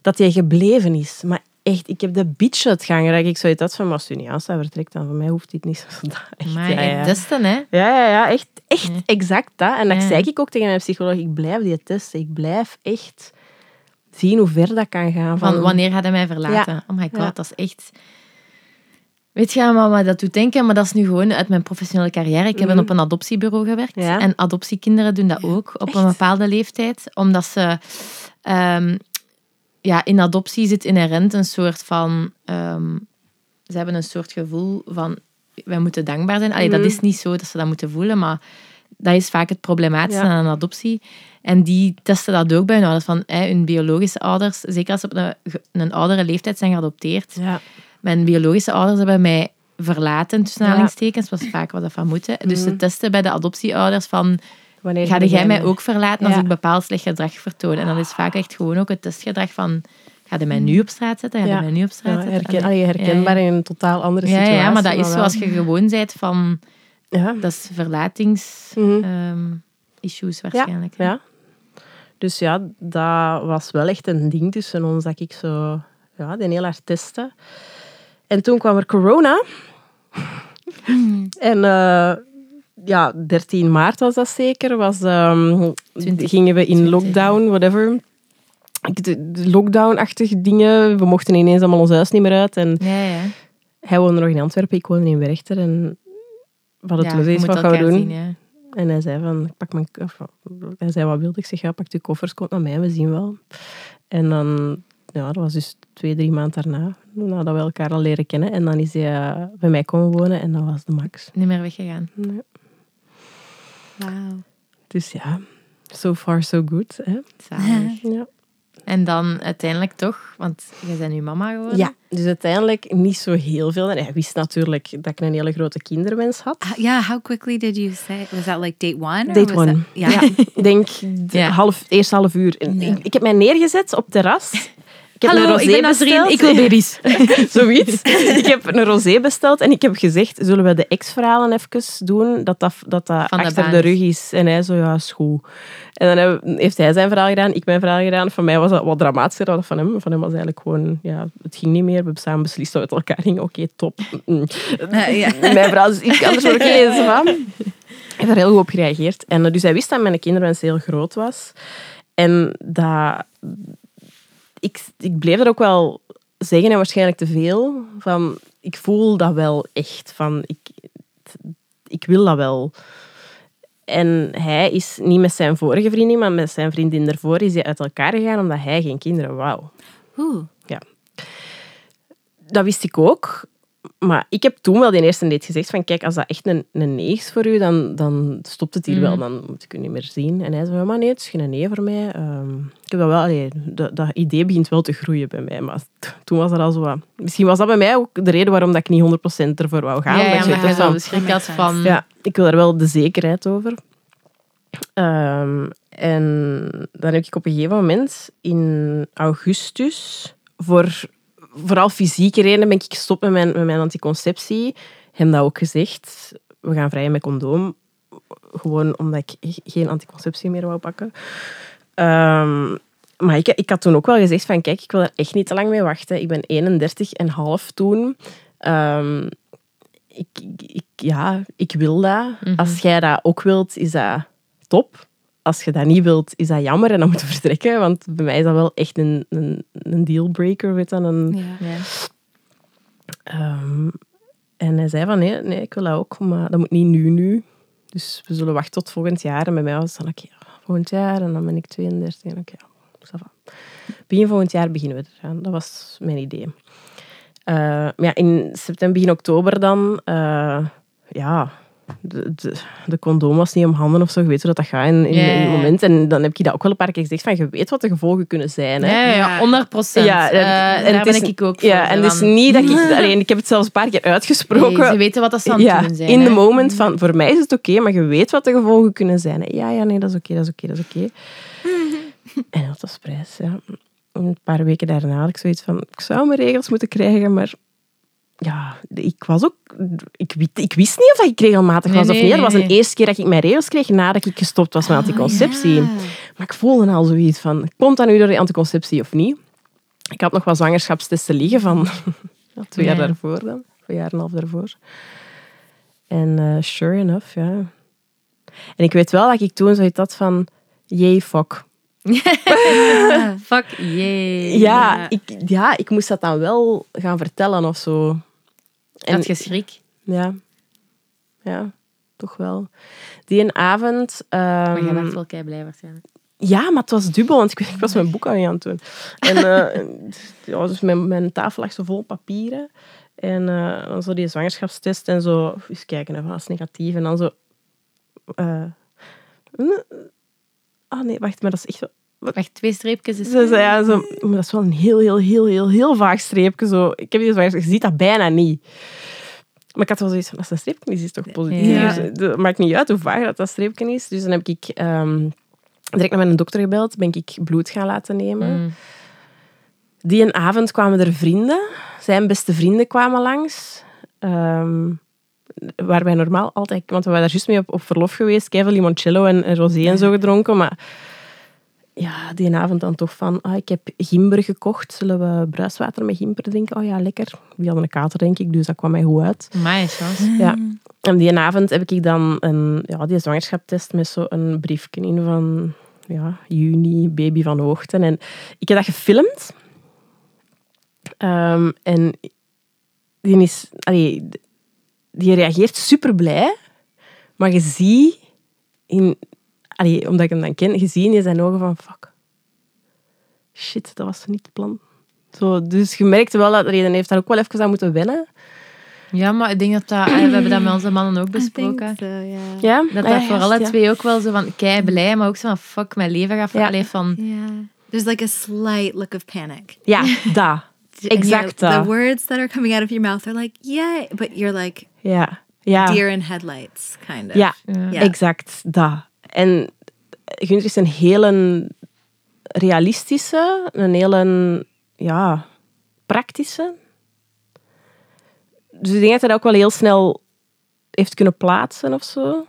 Dat jij gebleven is. Maar echt, ik heb de bitch uitgangen. Dat ik zoiets had van, maar als u niet aanstaat vertrekt, dan voor mij hoeft dit niet. zo. Dat- Echt, maar ja, ja. testen, hè. Ja, ja, ja, echt, echt Ja. exact dat. En dat zei ik ook tegen mijn psycholoog. Ik blijf die testen. Ik blijf echt zien hoe ver dat kan gaan. Van wanneer gaat hij mij verlaten? Oh my god, dat is echt... Weet je me dat doet denken? Maar dat is nu gewoon uit mijn professionele carrière. Ik heb Mhm. op een adoptiebureau gewerkt. En adoptiekinderen doen dat ook op een bepaalde leeftijd. Omdat ze... ehm, ja, in adoptie zit inherent een soort van... ehm, ze hebben een soort gevoel van... Wij moeten dankbaar zijn. Allee, Mhm. dat is niet zo dat ze dat moeten voelen, maar dat is vaak het problematische Ja. aan een adoptie. En die testen dat ook bij hun ouders. Van, hè, hun biologische ouders, zeker als ze op een, een oudere leeftijd zijn geadopteerd. Ja. Mijn biologische ouders hebben mij verlaten, tussen Ja. was vaak wat dat van moeten. Dus ze testen bij de adoptieouders van... Wanneer Ga jij mij ook verlaten als ik bepaald slecht gedrag vertoon? En dat is vaak echt gewoon ook het testgedrag van... Ga je mij nu op straat zetten? Ga je Ja. mij nu op straat zetten? herken, Allee, allee, herkenbaar in een totaal andere situatie. Ja, maar dat is zoals je gewoon bent van... Ja. Dat is verlatings... Mhm. ehm, issues waarschijnlijk. Ja. Dus ja, dat was wel echt een ding tussen ons dat ik zo ja, die heel hard testte. En toen kwam er corona. [laughs] en eh, ja, 13 maart was dat zeker. Was, ehm, 20. gingen we in 20, lockdown, whatever. Lockdown-achtige dingen. We mochten ineens allemaal ons huis niet meer uit. En Ja, ja. hij woonde nog in Antwerpen, ik woonde in Werchter. En we hadden ja, zoiets, moet wat gaan we doen? zien. En hij zei van, ik pak mijn. Hij zei, wat wilde ik? zeg, ja, pak je koffers, kom naar mij, we zien wel. En dan, ja, dat was dus twee, drie maanden daarna, nadat we elkaar al leren kennen. En dan is hij bij mij komen wonen en dat was de max. Niet meer weggegaan. Ja. Wow. Dus ja, so far so good. Hè? Zalig. [laughs] Ja. En dan uiteindelijk toch, want je bent nu mama geworden. ja, dus uiteindelijk niet zo heel veel. En hij wist natuurlijk dat ik een hele grote kinderwens had. Uh, yeah, how quickly did you say? Was that like date one? Date was one. that- [laughs] yeah. Ja, ik denk de Ja. half, eerst half uur. Ja. Ik, ik heb mij neergezet op terras. Ik heb Hallo, een ik rosé ben Nazreen, besteld. ik wil baby's. [laughs] Zoiets. [laughs] ik heb een rosé besteld en ik heb gezegd, zullen we de ex-verhalen even doen? Dat dat, dat, dat Van de achter de rug is. En hij zo, ja, is goed. En dan heb- heeft hij zijn verhaal gedaan, ik mijn verhaal gedaan. Van mij was dat wat dramatischer dan van hem. Van hem was eigenlijk gewoon, ja, het ging niet meer. We hebben samen beslist dat we met elkaar gingen. Oké, top. Mm. Yeah. [laughs] Mijn verhaal is iets anders, oké, is van. Hij heeft er heel goed op gereageerd. En eh, dus hij wist dat mijn kinderwens heel groot was. En dat... Ik, ik bleef er ook wel zeggen, en waarschijnlijk te veel, van ik voel dat wel echt. Van, ik, ik wil dat wel. En hij is niet met zijn vorige vriendin, maar met zijn vriendin ervoor is hij uit elkaar gegaan omdat hij geen kinderen wou. Ooh. Dat wist ik ook. Maar ik heb toen wel die eerste date gezegd van kijk, als dat echt een, een nee is voor u, dan, dan stopt het hier wel. Dan moet ik u niet meer zien. En hij zei, maar nee, het is geen nee voor mij. Ehm, ik heb dat wel, allee, dat, dat idee begint wel te groeien bij mij. Maar toen was er al zo wat... Misschien was dat bij mij ook de reden waarom dat ik niet 100% ervoor wou gaan. Ja, ja, ik maar hij de schrik had van... ja, ik wil er wel de zekerheid over. Ehm, en dan heb ik op een gegeven moment in augustus, voor vooral fysieke redenen, ben ik gestopt met mijn, met mijn anticonceptie. Hem dat ook gezegd. We gaan vrijen met condoom. Gewoon omdat ik geen anticonceptie meer wou pakken. Ehm, maar ik, ik had toen ook wel gezegd van, kijk, ik wil er echt niet te lang mee wachten. Ik ben 31 en half toen. Ehm, ik, ja, ik wil dat. Als jij dat ook wilt, is dat top. Als je dat niet wilt, is dat jammer en dan moeten we vertrekken. Want bij mij is dat wel echt een, een, een dealbreaker. Weet je, een. Ja. Ehm, en hij zei van, nee, nee, ik wil dat ook, maar dat moet niet nu, nu. Dus we zullen wachten tot volgend jaar. En bij mij was het dan, oké, volgend jaar. En dan ben ik 32. En oké, ça va. Begin volgend jaar beginnen we eraan. Dat was mijn idee. Eh, maar ja, in september, begin oktober dan... eh, ja, de, de, de condoom was niet om handen of zo. Je weet hoe dat, dat gaat in, in, het moment. En dan heb je dat ook wel een paar keer gezegd. Van, je weet wat de gevolgen kunnen zijn. Hè? Ja, ja, ja, 100 procent. Ja, en- en daar het ben is- ik ook. Ja, en dus niet dat ik... [laughs] Alleen, ik heb het zelfs een paar keer uitgesproken. Nee, ze weten wat dat het ja, zijn. in de moment van, voor mij is het oké, maar je weet wat de gevolgen kunnen zijn. hè. Ja, ja, nee, dat is oké, dat is oké, dat is oké. [laughs] en dat was prijs, ja. Een paar weken daarna had ik zoiets van, ik zou mijn regels moeten krijgen, maar ja, ik was ook... Ik, ik wist niet of ik regelmatig Nee, was of niet. Dat was de eerste keer dat ik mijn regels kreeg nadat ik gestopt was met anticonceptie. Maar ik voelde al zoiets van, komt dat nu door die anticonceptie of niet? Ik had nog wat zwangerschapstesten liggen van [laughs] ja, twee jaar Ja. daarvoor dan. Twee jaar en een half daarvoor. En eh, sure enough, ja. En ik weet wel dat ik toen zoiets had van, jee, fuck. [laughs] Fuck, yay. Ja, ik, ja, ik moest dat dan wel gaan vertellen of zo. En, had je schrik? Ja. Ja, toch wel. Die een avond... Maar jij ehm, werd wel kei blij waarschijnlijk. Ja, maar het was dubbel, want ik, was mijn boek aan het doen. En [laughs] eh, ja, dus mijn, mijn tafel lag zo vol papieren. En eh, dan zo die zwangerschapstest en zo, eens kijken, dat is negatief. En dan zo... eh, ah nee, wacht, maar dat is echt wel... Wacht, twee streepjes is... Zo, zo, ja, zo, maar dat is wel een heel, heel, heel, heel, heel vaag streepje. Zo. Ik heb die zwangerschap, je ziet dat bijna niet. Maar ik had wel zoiets van, als dat streepje is, is toch positief. Ja. Dus, het maakt niet uit hoe vaag dat, dat streepje is. Dus dan heb ik ehm, direct naar mijn dokter gebeld, ben ik bloed gaan laten nemen. Mm. Die een avond kwamen er vrienden. Zijn beste vrienden kwamen langs. Ehm, waar wij normaal altijd... Want we waren daar juist mee op, op verlof geweest. Keivel limoncello en, en rosé en zo gedronken. Maar ja, die avond dan toch van... Ah, ik heb gimber gekocht. Zullen we bruiswater met gimber drinken? Oh ja, lekker. Die hadden een kater, denk ik. Dus dat kwam mij goed uit. Amai. Ja. En die avond heb ik dan een, ja, die zwangerschapstest met zo'n briefje in van ja, juni, baby van hoogte. En ik heb dat gefilmd. Ehm, en die, is, allee, die reageert super blij. Maar je ziet, in, allee, omdat ik hem dan ken, je ziet in zijn ogen van fuck. Shit, dat was niet het plan. Zo, dus je merkte wel dat Reden heeft daar ook wel even aan moeten wennen. Ja, maar ik denk dat dat... eh, We hebben dat met onze mannen ook [clears throat] besproken. so, yeah. Ja? Dat Ah, dat ja, voor alle ja. twee ook wel zo van kei blij, maar ook zo van fuck, mijn leven gaat Ja. van... Yeah. There's like a slight look of panic. Ja, [laughs] dat. You're- Exact The dat. words that are coming out of your mouth are like, yay, but you're like Ja. Ja. deer in headlights, kind of. Ja, Ja. exact dat. En Gunther is een hele realistische, een hele ja, praktische. Dus ik denk dat hij dat ook wel heel snel heeft kunnen plaatsen of zo.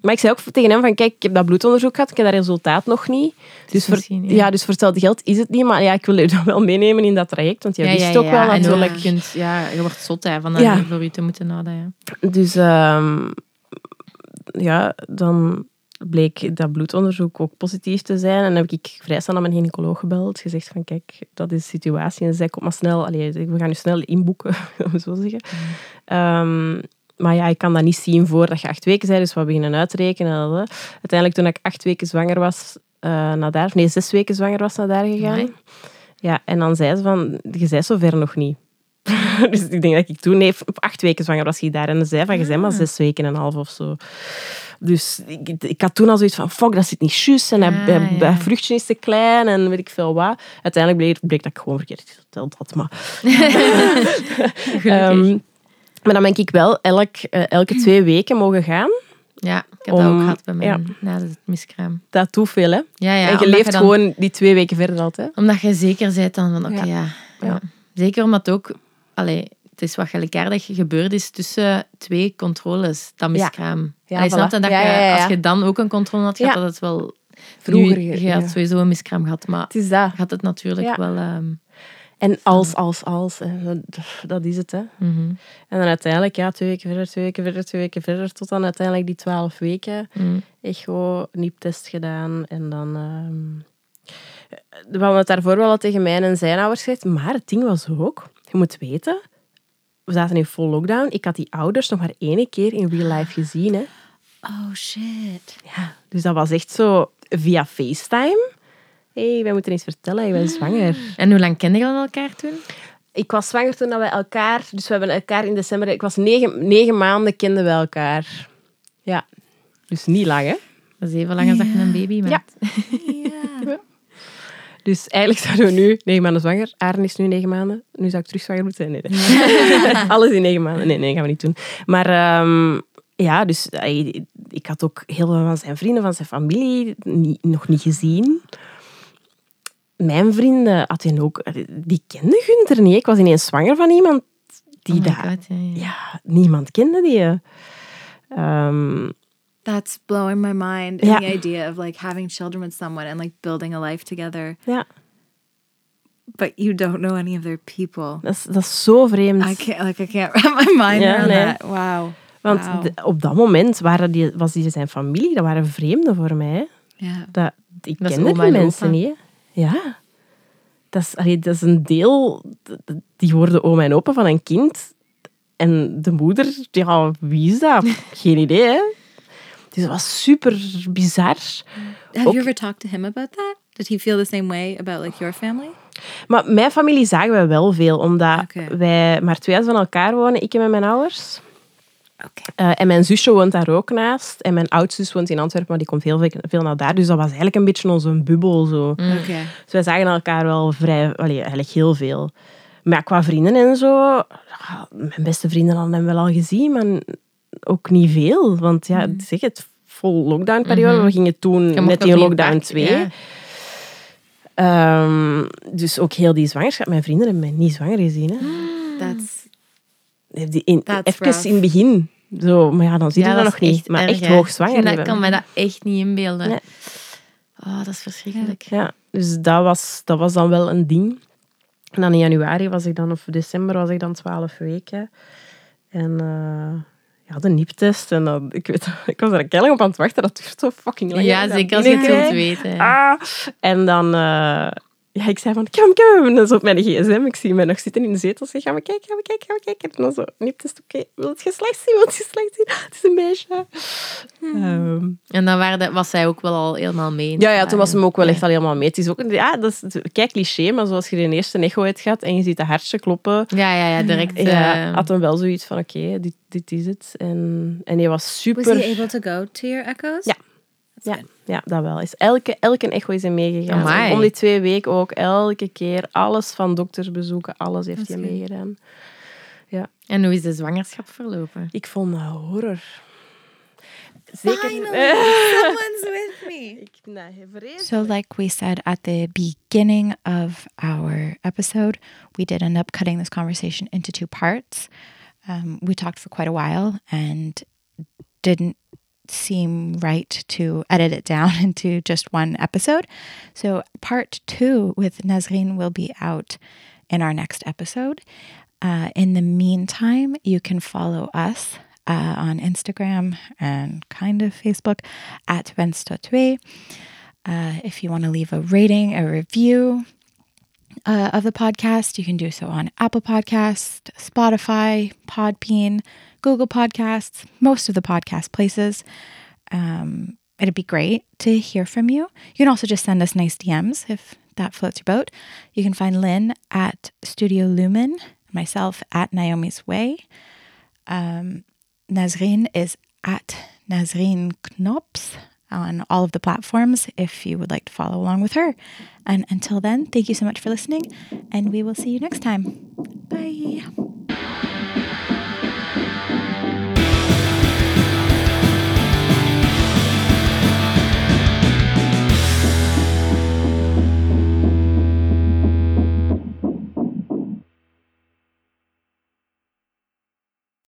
Maar ik zei ook tegen hem van, kijk, ik heb dat bloedonderzoek gehad, ik heb dat resultaat nog niet. Dus voor, misschien, ja. ja. dus voor hetzelfde geld is het niet, maar ja, ik wil je dan wel meenemen in dat traject, want jij wist ook wel natuurlijk. je kunt, ja, je wordt zot hè, van dat voor je te moeten nadenken. Dus ehm, ja, dan bleek dat bloedonderzoek ook positief te zijn. En dan heb ik vrij snel naar mijn gynaecoloog gebeld. Gezegd van, kijk, dat is de situatie. En ze zei, kom maar snel. Allee, we gaan je snel inboeken, [laughs] zo te zeggen. Ehm, maar ja, ik kan dat niet zien voordat je acht weken bent. Dus we beginnen uitrekenen. Uiteindelijk, toen ik acht weken zwanger was, eh, naar daar... Nee, zes weken zwanger was, naar daar gegaan. Ja, en dan zei ze van, je bent zover nog niet. [laughs] dus ik denk dat ik toen, nee, op acht weken zwanger was hij daar. En ze zei van, je bent maar zes weken en een half of zo. Dus ik, ik had toen al zoiets van, fuck, dat zit niet juist. En Ah, hij- ja. hij vruchtje is te klein en weet ik veel wat. Uiteindelijk bleek, bleek dat ik gewoon verkeerd geteld had. Maar, [laughs] Ehm, maar dan ben ik wel elk, eh, elke twee weken mogen gaan. Ja, ik heb dat ook gehad bij mijn, ja. na het miskraam. Dat doet veel, hè. Ja, ja, en je leeft dan- gewoon die twee weken verder altijd. Omdat je zeker bent dan van, oké, Ja. Zeker omdat ook... Allee, het is wat gelijkaardig gebeurd is tussen twee controles, dat miskraam. Ja, Allee, voilà. snap dat Ja, je, ja, ja, ja. als je dan ook een controle had gehad, Ja. dat het wel... Vroeger, Nu, je ja. had sowieso een miskraam gehad, maar Het is dat. had het natuurlijk Ja. wel... ehm, En als, als, als. hè. Dat, is het, hè. mhm. En dan uiteindelijk, ja, twee weken verder, twee weken verder, twee weken verder. Tot dan uiteindelijk die twaalf weken. Mm. Echo, nieptest gedaan. En dan... ehm we hadden het daarvoor wel al tegen mij en zijn ouders gezegd. Maar het ding was ook... Je moet weten... We zaten in full lockdown. Ik had die ouders nog maar één keer in real life gezien. Hè. Oh shit. Ja, dus dat was echt zo via FaceTime. Hé, hey, wij moeten eens vertellen, ik ben zwanger. En hoe lang kenden jullie elkaar toen? Ik was zwanger toen dat wij elkaar... Dus we hebben elkaar in december... Ik was negen, negen maanden kenden we elkaar. Ja. Dus niet lang, hè. Dat is even lang als dat je een baby maakt. Dus eigenlijk [laughs] zouden we nu negen maanden zwanger. Aren is nu negen maanden. Nu zou ik terug zwanger moeten zijn. Nee, nee. [laughs] Alles in negen maanden. Nee, nee, gaan we niet doen. Maar ehm, ja, dus eh, ik had ook heel veel van zijn vrienden, van zijn familie niet, nog niet gezien. Mijn vrienden hadden ook... Die kenden Gunther niet. Ik was ineens zwanger van iemand die Oh daar... Ja, ja. Ja, niemand kende die. Ehm, That's blowing my mind. Yeah. And the idea of like having children with someone and like building a life together, ja, but you don't know any of their people. dat is, dat is zo vreemd. I can't like I can't [laughs] wrap my mind Yeah, around nee. that. Wow. Want de- op dat moment waren die, was die zijn familie, dat waren vreemden voor mij. Yeah. Dat, ik Dat kende die en mensen opa. niet. Ja. Dat is, allee, dat is een deel... Die worden oma en opa van een kind. En de moeder, ja, wie is dat? [laughs] Geen idee, hè. Dus dat was super bizar. Have Ook- you ever talked to him about that? Did he feel the same way about like your family? Maar mijn familie zagen wij wel veel, omdat wij maar twee huizen van elkaar wonen, ik en mijn ouders. Okay. Eh, en mijn zusje woont daar ook naast. En mijn oudzus woont in Antwerpen, maar die komt heel veel, veel naar daar. Dus dat was eigenlijk een beetje onze bubbel. Zo. Mm. Okay. Dus wij zagen elkaar wel vrij, allee, eigenlijk heel veel. Maar ja, qua vrienden en zo, mijn beste vrienden hadden hem wel al gezien, maar ook niet veel. Want ja, zeg het, vol lockdown-periode. We gingen toen net in lockdown weg, 2. ja. Ehm, dus ook heel die zwangerschap. Mijn vrienden hebben mij niet zwanger gezien. Hè. That's Die in, That's even rough. in het begin. Zo, maar ja, dan zie je Ja, dat dat nog niet. maar erg, echt hè. hoogzwanger. Ik hebben. kan mij dat echt niet inbeelden. Nee. Oh, dat is verschrikkelijk. Ja, dus dat was, dat was dan wel een ding. En dan in januari was ik dan, of december was ik dan 12 weken. En eh, ja, de nieptest. En dan, ik, weet, [laughs] ik was er keihard op aan het wachten. Dat duurt zo fucking lang. Ja, dat zeker als je het wilt weten. Ah. En dan... eh, ja, ik zei van, ga hem. En dan zo op mijn gsm. Ik zie mij nog zitten in de zetel. Zeg, ga maar kijken, ga maar kijken, ga maar kijken. En dan zo, nieptest, oké. Wil het geslacht zien, wil het geslacht zien? Het is een meisje. Ehm, En dan waren de- was zij ook wel al helemaal mee. ja, ja, toen was hem ook wel Ja. echt al helemaal mee. Het is ook, ja, dat is kijk cliché, maar zoals je de eerste echo gehad en je ziet dat hartje kloppen, Ja, ja, ja, direct. ja, eh, had hem wel zoiets van, oké, dit, dit is het. En, en hij was super... was he able to go to your echoes? Ja. Ja, ja, dat wel. Is elke, elke echo is hij meegegaan. Amai. Om die twee weken ook. Elke keer. Alles van doktersbezoeken, alles heeft hij meegedaan. En hoe is de zwangerschap verlopen? Ik vond dat horror. zeker... someone's [laughs] with me. Ik. So, like we said at the beginning of our episode, we did end up cutting this conversation into two parts. Um, we talked for quite a while and didn't seem right to edit it down [laughs] into just one episode. So, part two with Nazreen will be out in our next episode. Uh, in the meantime, you can follow us uh, on Instagram and kind of Facebook at Venstatue. Uh, if you want to leave a rating, a review uh, of the podcast, you can do so on Apple Podcast, Spotify, Podbean, Google Podcasts, most of the podcast places. Um, it'd be great to hear from you. You can also just send us nice DMs if that floats your boat. You can find Lynn at Studio Lumen, myself at Naomi's Way. Um, is at Nazreen Knops on all of the platforms if you would like to follow along with her. And until then, thank you so much for listening, and we will see you next time. Bye.